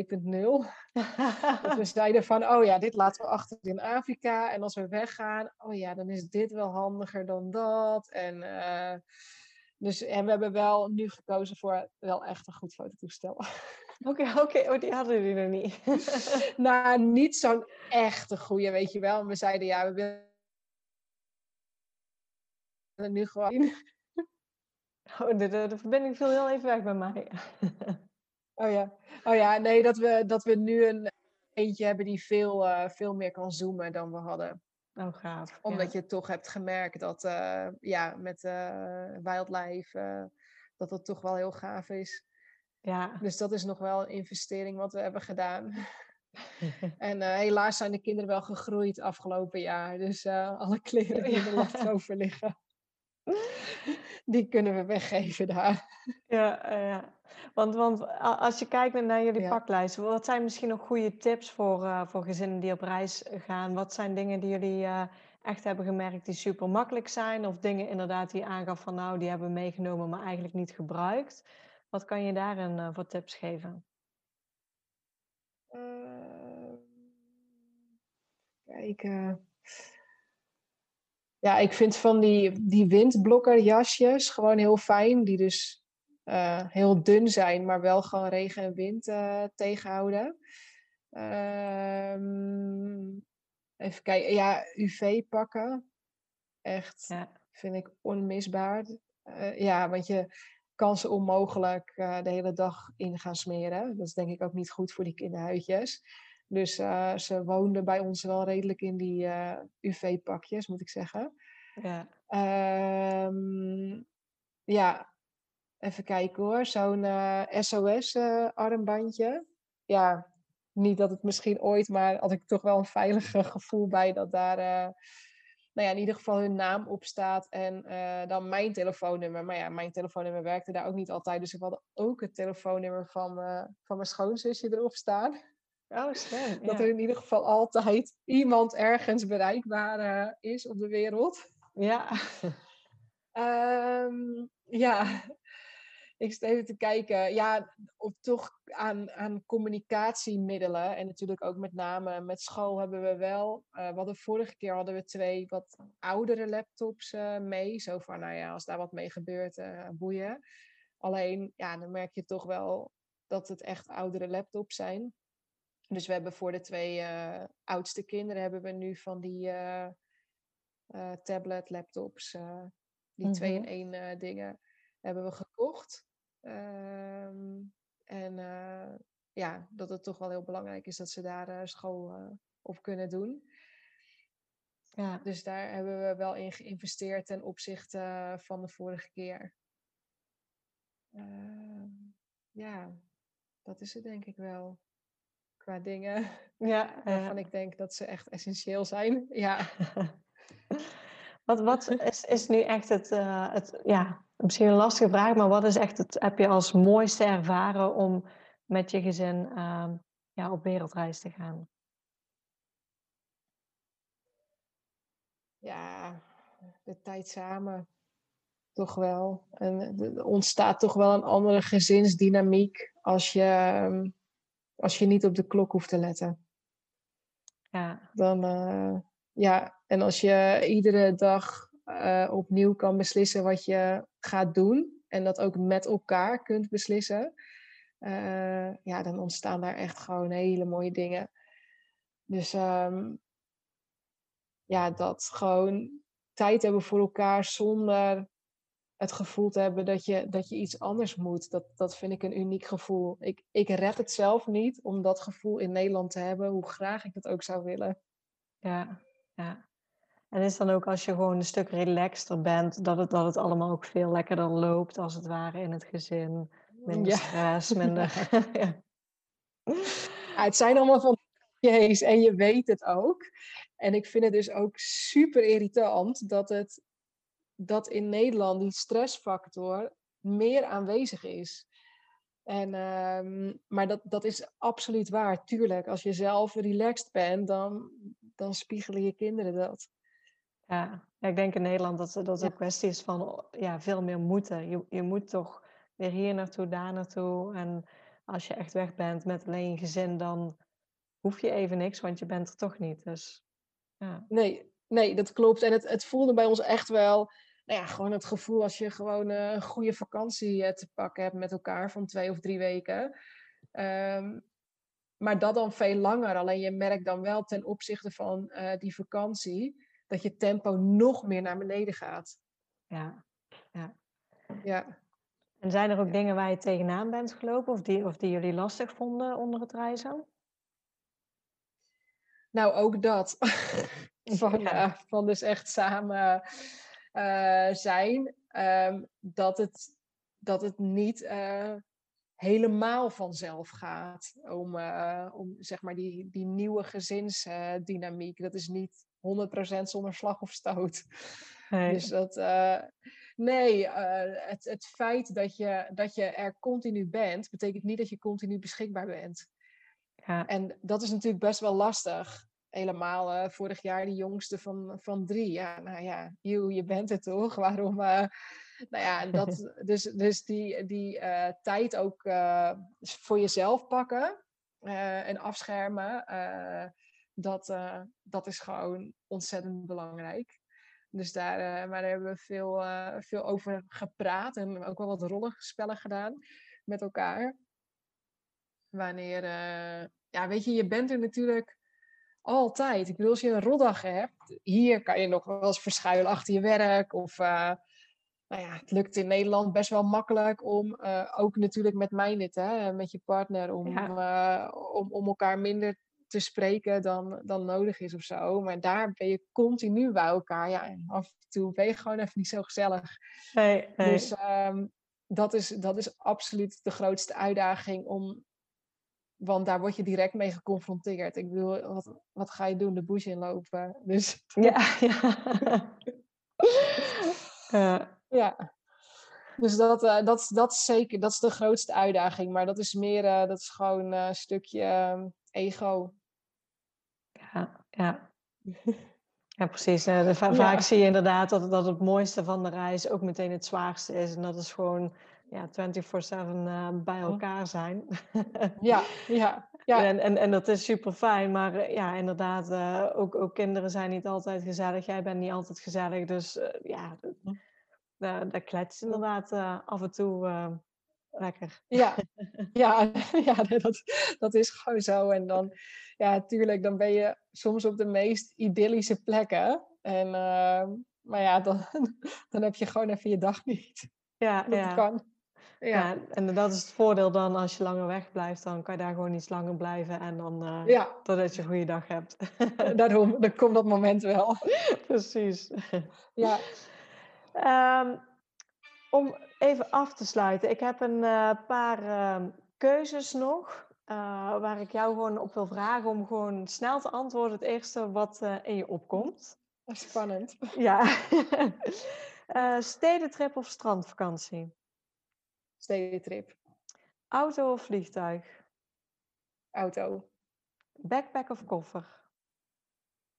Speaker 2: dat we zeiden van, oh ja, dit laten we achter in Afrika. En als we weggaan, oh ja, dan is dit wel handiger dan dat. En, uh, dus, en we hebben wel nu gekozen voor wel echt een goed fototoestel.
Speaker 1: Oké, oké. Oh, die hadden jullie er niet.
Speaker 2: nou, niet zo'n echte goede, weet je wel. we zeiden, ja, we willen nu gewoon...
Speaker 1: Oh, de, de, de, verbinding viel heel even weg bij mij.
Speaker 2: oh ja, oh ja nee, dat we, dat we nu een eentje hebben die veel, uh, veel meer kan zoomen dan we hadden.
Speaker 1: Oh, gaaf.
Speaker 2: Omdat je toch hebt gemerkt dat uh, ja, met uh, wildlife dat dat toch wel heel gaaf is.
Speaker 1: Ja.
Speaker 2: Dus dat is nog wel een investering wat we hebben gedaan. en helaas zijn de kinderen wel gegroeid afgelopen jaar. Dus alle kleren die in de lat over liggen, die kunnen we weggeven daar.
Speaker 1: Ja, uh, ja. Want, want als je kijkt naar jullie ja. paklijst, wat zijn misschien nog goede tips voor, voor gezinnen die op reis gaan? Wat zijn dingen die jullie echt hebben gemerkt die super makkelijk zijn? Of dingen inderdaad die je aangaf van nou, die hebben we meegenomen, maar eigenlijk niet gebruikt? Wat kan je daarin uh, voor tips geven?
Speaker 2: Uh, kijken. Ja, ik vind van die, die windblokkerjasjes gewoon heel fijn. Die dus uh, heel dun zijn, maar wel gewoon regen en wind tegenhouden. Um, even kijken. Ja, UV pakken. Echt, ja. vind ik onmisbaar. ja, want je kan ze onmogelijk de hele dag in gaan smeren. Dat is denk ik ook niet goed voor die kinderhuidjes. Dus uh, ze woonden bij ons wel redelijk in die uh, eh, UV-pakjes, moet ik zeggen.
Speaker 1: Ja.
Speaker 2: Um, ja, even kijken hoor. Zo'n SOS-armbandje. ja, niet dat het misschien ooit, maar had ik toch wel een veilig gevoel bij dat daar nou ja, in ieder geval hun naam op staat en dan mijn telefoonnummer. Maar ja, mijn telefoonnummer werkte daar ook niet altijd. Dus ik had ook het telefoonnummer van, van mijn schoonzusje erop staan.
Speaker 1: Oh, slim.
Speaker 2: Dat er in ieder geval altijd iemand ergens bereikbaar uh, is op de wereld.
Speaker 1: Ja.
Speaker 2: um, ja, ik zit even te kijken. Ja, of toch aan, aan communicatiemiddelen. En natuurlijk ook met name met school hebben we wel. Uh, we hadden vorige keer hadden we twee wat oudere laptops uh, mee. Zo van, nou ja, als daar wat mee gebeurt, boeien. Alleen, ja, dan merk je toch wel dat het echt oudere laptops zijn. Dus we hebben voor de twee oudste kinderen hebben we nu van die tablet laptops. die mm -hmm. twee in één dingen hebben we gekocht. Um, en ja, dat het toch wel heel belangrijk is dat ze daar school op kunnen doen. Ja. Dus daar hebben we wel in geïnvesteerd ten opzichte van de vorige keer. Ehm, ja, dat is het denk ik wel. Qua dingen
Speaker 1: ja,
Speaker 2: waarvan ik denk dat ze echt essentieel zijn. Ja.
Speaker 1: Wat, wat is, is nu echt het, uh, het, ja, misschien een lastige vraag, maar wat is echt het, heb je als mooiste ervaren om met je gezin uh, ja, op wereldreis te gaan?
Speaker 2: Ja, de tijd samen. Toch wel. En er ontstaat toch wel een andere gezinsdynamiek als je, ehm, als je niet op de klok hoeft te letten.
Speaker 1: Ja.
Speaker 2: Dan, uh, ja, en als je iedere dag uh, opnieuw kan beslissen wat je gaat doen en dat ook met elkaar kunt beslissen, uh, ja, dan ontstaan daar echt gewoon hele mooie dingen. Dus um, ja, dat gewoon tijd hebben voor elkaar zonder het gevoel te hebben dat je, dat je iets anders moet. Dat, dat vind ik een uniek gevoel. Ik, ik red het zelf niet om dat gevoel in Nederland te hebben, hoe graag ik dat ook zou willen.
Speaker 1: Ja, ja. En is dan ook als je gewoon een stuk relaxter bent, dat het, dat het allemaal ook veel lekkerder loopt, als het ware, in het gezin. Minder ja. stress, minder... ja.
Speaker 2: ja. het zijn allemaal van jees en je weet het ook. En ik vind het dus ook super irritant dat, het, dat in Nederland die stressfactor meer aanwezig is. En, um, maar dat, dat is absoluut waar, tuurlijk. Als je zelf relaxed bent, dan, dan spiegelen je kinderen dat.
Speaker 1: Ja, ik denk in Nederland dat, dat het een kwestie is van ja, veel meer moeten. Je, je moet toch weer hier naartoe, daar naartoe. En als je echt weg bent met alleen je gezin, dan hoef je even niks, want je bent er toch niet. Dus, ja.
Speaker 2: Nee, nee, dat klopt. En het, het voelde bij ons echt wel, nou ja, gewoon het gevoel als je gewoon eh, een goede vakantie eh, te pakken hebt met elkaar van twee of drie weken. Um, maar dat dan veel langer. Alleen je merkt dan wel ten opzichte van uh, die vakantie dat je tempo nog meer naar beneden gaat.
Speaker 1: Ja, ja.
Speaker 2: ja.
Speaker 1: En zijn er ook dingen waar je tegenaan bent gelopen of die, of die jullie lastig vonden onder het reizen?
Speaker 2: Nou, ook dat. van, ja. uh, van dus echt samen uh, zijn. Um, dat, het, dat het niet uh, helemaal vanzelf gaat om, om zeg maar die, die nieuwe gezinsdynamiek. dat is niet 100% zonder slag of stoot. Nee. Dus dat, nee, het, het feit dat je, dat je er continu bent, betekent niet dat je continu beschikbaar bent. Ja. En dat is natuurlijk best wel lastig. Helemaal uh, vorig jaar die jongste van, van drie. Ja, nou ja, you, je bent het toch? Waarom? nou ja, dat, dus, dus die, die uh, tijd ook voor jezelf pakken en afschermen, dat, dat is gewoon ontzettend belangrijk. Dus daar, maar daar hebben we veel, veel over gepraat en ook wel wat rollenspellen gedaan met elkaar. Wanneer, ja, weet je, je bent er natuurlijk altijd. Ik bedoel, als je een roddag hebt, hier kan je nog wel eens verschuilen achter je werk of nou ja, het lukt in Nederland best wel makkelijk om, uh, ook natuurlijk met mij dit, hè, met je partner, om, ja. uh, om, om elkaar minder te spreken dan, dan nodig is of zo. Maar daar ben je continu bij elkaar. Ja, en af en toe ben je gewoon even niet zo gezellig.
Speaker 1: Nee, nee.
Speaker 2: Dus um, dat, is, dat is absoluut de grootste uitdaging om. Want daar word je direct mee geconfronteerd. Ik bedoel, wat, wat ga je doen? De bush inlopen. Dus...
Speaker 1: Ja, ja.
Speaker 2: uh, ja. Dus dat, uh, dat, dat is zeker, dat is de grootste uitdaging. Maar dat is meer, uh, dat is gewoon uh, een stukje uh, ego.
Speaker 1: Ja, ja. Ja, precies. De, vaak ja. zie je inderdaad dat, dat het mooiste van de reis ook meteen het zwaarste is. En dat is gewoon ja, 24-7 bij elkaar zijn.
Speaker 2: ja, ja. ja.
Speaker 1: En, en, en dat is super fijn. Maar ja, inderdaad, ook, ook kinderen zijn niet altijd gezellig. Jij bent niet altijd gezellig. Dus ja, daar, klets inderdaad uh, af en toe uh, lekker.
Speaker 2: Ja, ja, ja dat, dat is gewoon zo. En dan, ja, natuurlijk, dan ben je soms op de meest idyllische plekken. En, uh, maar ja, dan, dan heb je gewoon even je dag niet.
Speaker 1: Ja,
Speaker 2: dat
Speaker 1: ja.
Speaker 2: kan.
Speaker 1: Ja. en dat is het voordeel dan als je langer weg blijft, dan kan je daar gewoon iets langer blijven en dan uh,
Speaker 2: ja.
Speaker 1: totdat je een goede dag hebt.
Speaker 2: Daarom, dan komt dat moment wel.
Speaker 1: Precies.
Speaker 2: Ja.
Speaker 1: Um, om even af te sluiten, ik heb een uh, paar uh, keuzes nog. Uh, waar ik jou gewoon op wil vragen om gewoon snel te antwoorden. Het eerste wat in je opkomt.
Speaker 2: Spannend.
Speaker 1: Ja. stedentrip of strandvakantie?
Speaker 2: Stedentrip.
Speaker 1: Auto of vliegtuig?
Speaker 2: Auto.
Speaker 1: Backpack of koffer?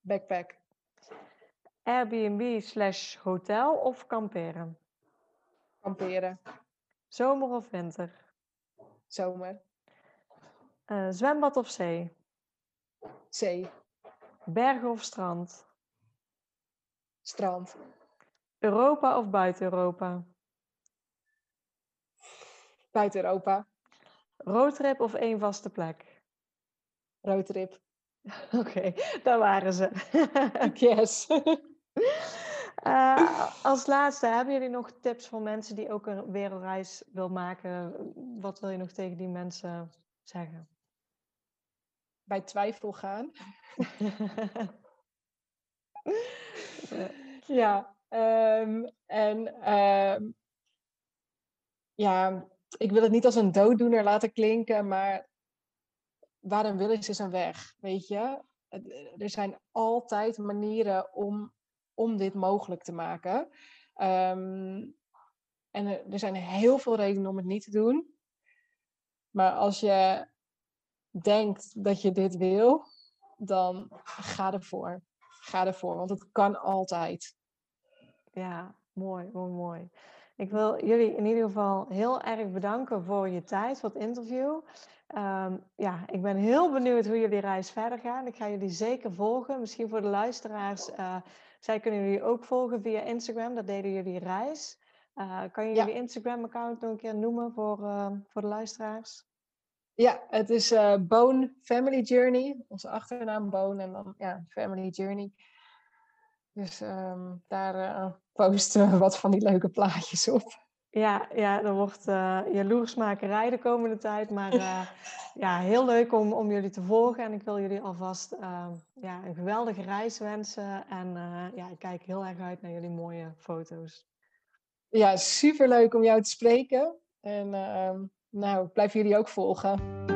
Speaker 2: Backpack.
Speaker 1: Airbnb slash hotel of kamperen?
Speaker 2: Kamperen.
Speaker 1: Zomer of winter?
Speaker 2: Zomer.
Speaker 1: Uh, zwembad of zee?
Speaker 2: Zee.
Speaker 1: Bergen of strand?
Speaker 2: Strand.
Speaker 1: Europa of buiten Europa?
Speaker 2: Buiten Europa.
Speaker 1: Roadtrip of één vaste plek?
Speaker 2: Roadtrip.
Speaker 1: Oké, okay, daar waren ze.
Speaker 2: yes.
Speaker 1: Uh, als laatste, hebben jullie nog tips voor mensen die ook een wereldreis wil maken? Wat wil je nog tegen die mensen zeggen?
Speaker 2: Bij twijfel gaan. ja, um, en um, ja, ik wil het niet als een dooddoener laten klinken, maar waar een wil is, is een weg, weet je? Er zijn altijd manieren om om dit mogelijk te maken. Um, en er, er, zijn heel veel redenen om het niet te doen. Maar als je denkt dat je dit wil, dan ga ervoor. ga ervoor, want het kan altijd.
Speaker 1: Ja, mooi, mooi, mooi. Ik wil jullie in ieder geval heel erg bedanken voor je tijd, voor het interview. Ehm, ja, ik ben heel benieuwd hoe jullie reis verder gaat. Ik ga jullie zeker volgen. Misschien voor de luisteraars, uh, zij kunnen jullie ook volgen via Instagram. Dat deden jullie reis. Uh, kan je jullie Instagram-account nog een keer noemen voor, uh, voor de luisteraars?
Speaker 2: Ja, het is Bone Family Journey. Onze achternaam Bone en dan ja, Family Journey. Dus um, daar posten we wat van die leuke plaatjes op.
Speaker 1: Ja, ja er wordt uh, jaloersmakerij de komende tijd. Maar uh, ja, heel leuk om, om jullie te volgen. En ik wil jullie alvast uh, ja, een geweldige reis wensen. En ja, ik kijk heel erg uit naar jullie mooie foto's.
Speaker 2: Ja, superleuk om jou te spreken. En ehm, nou, ik blijf jullie ook volgen.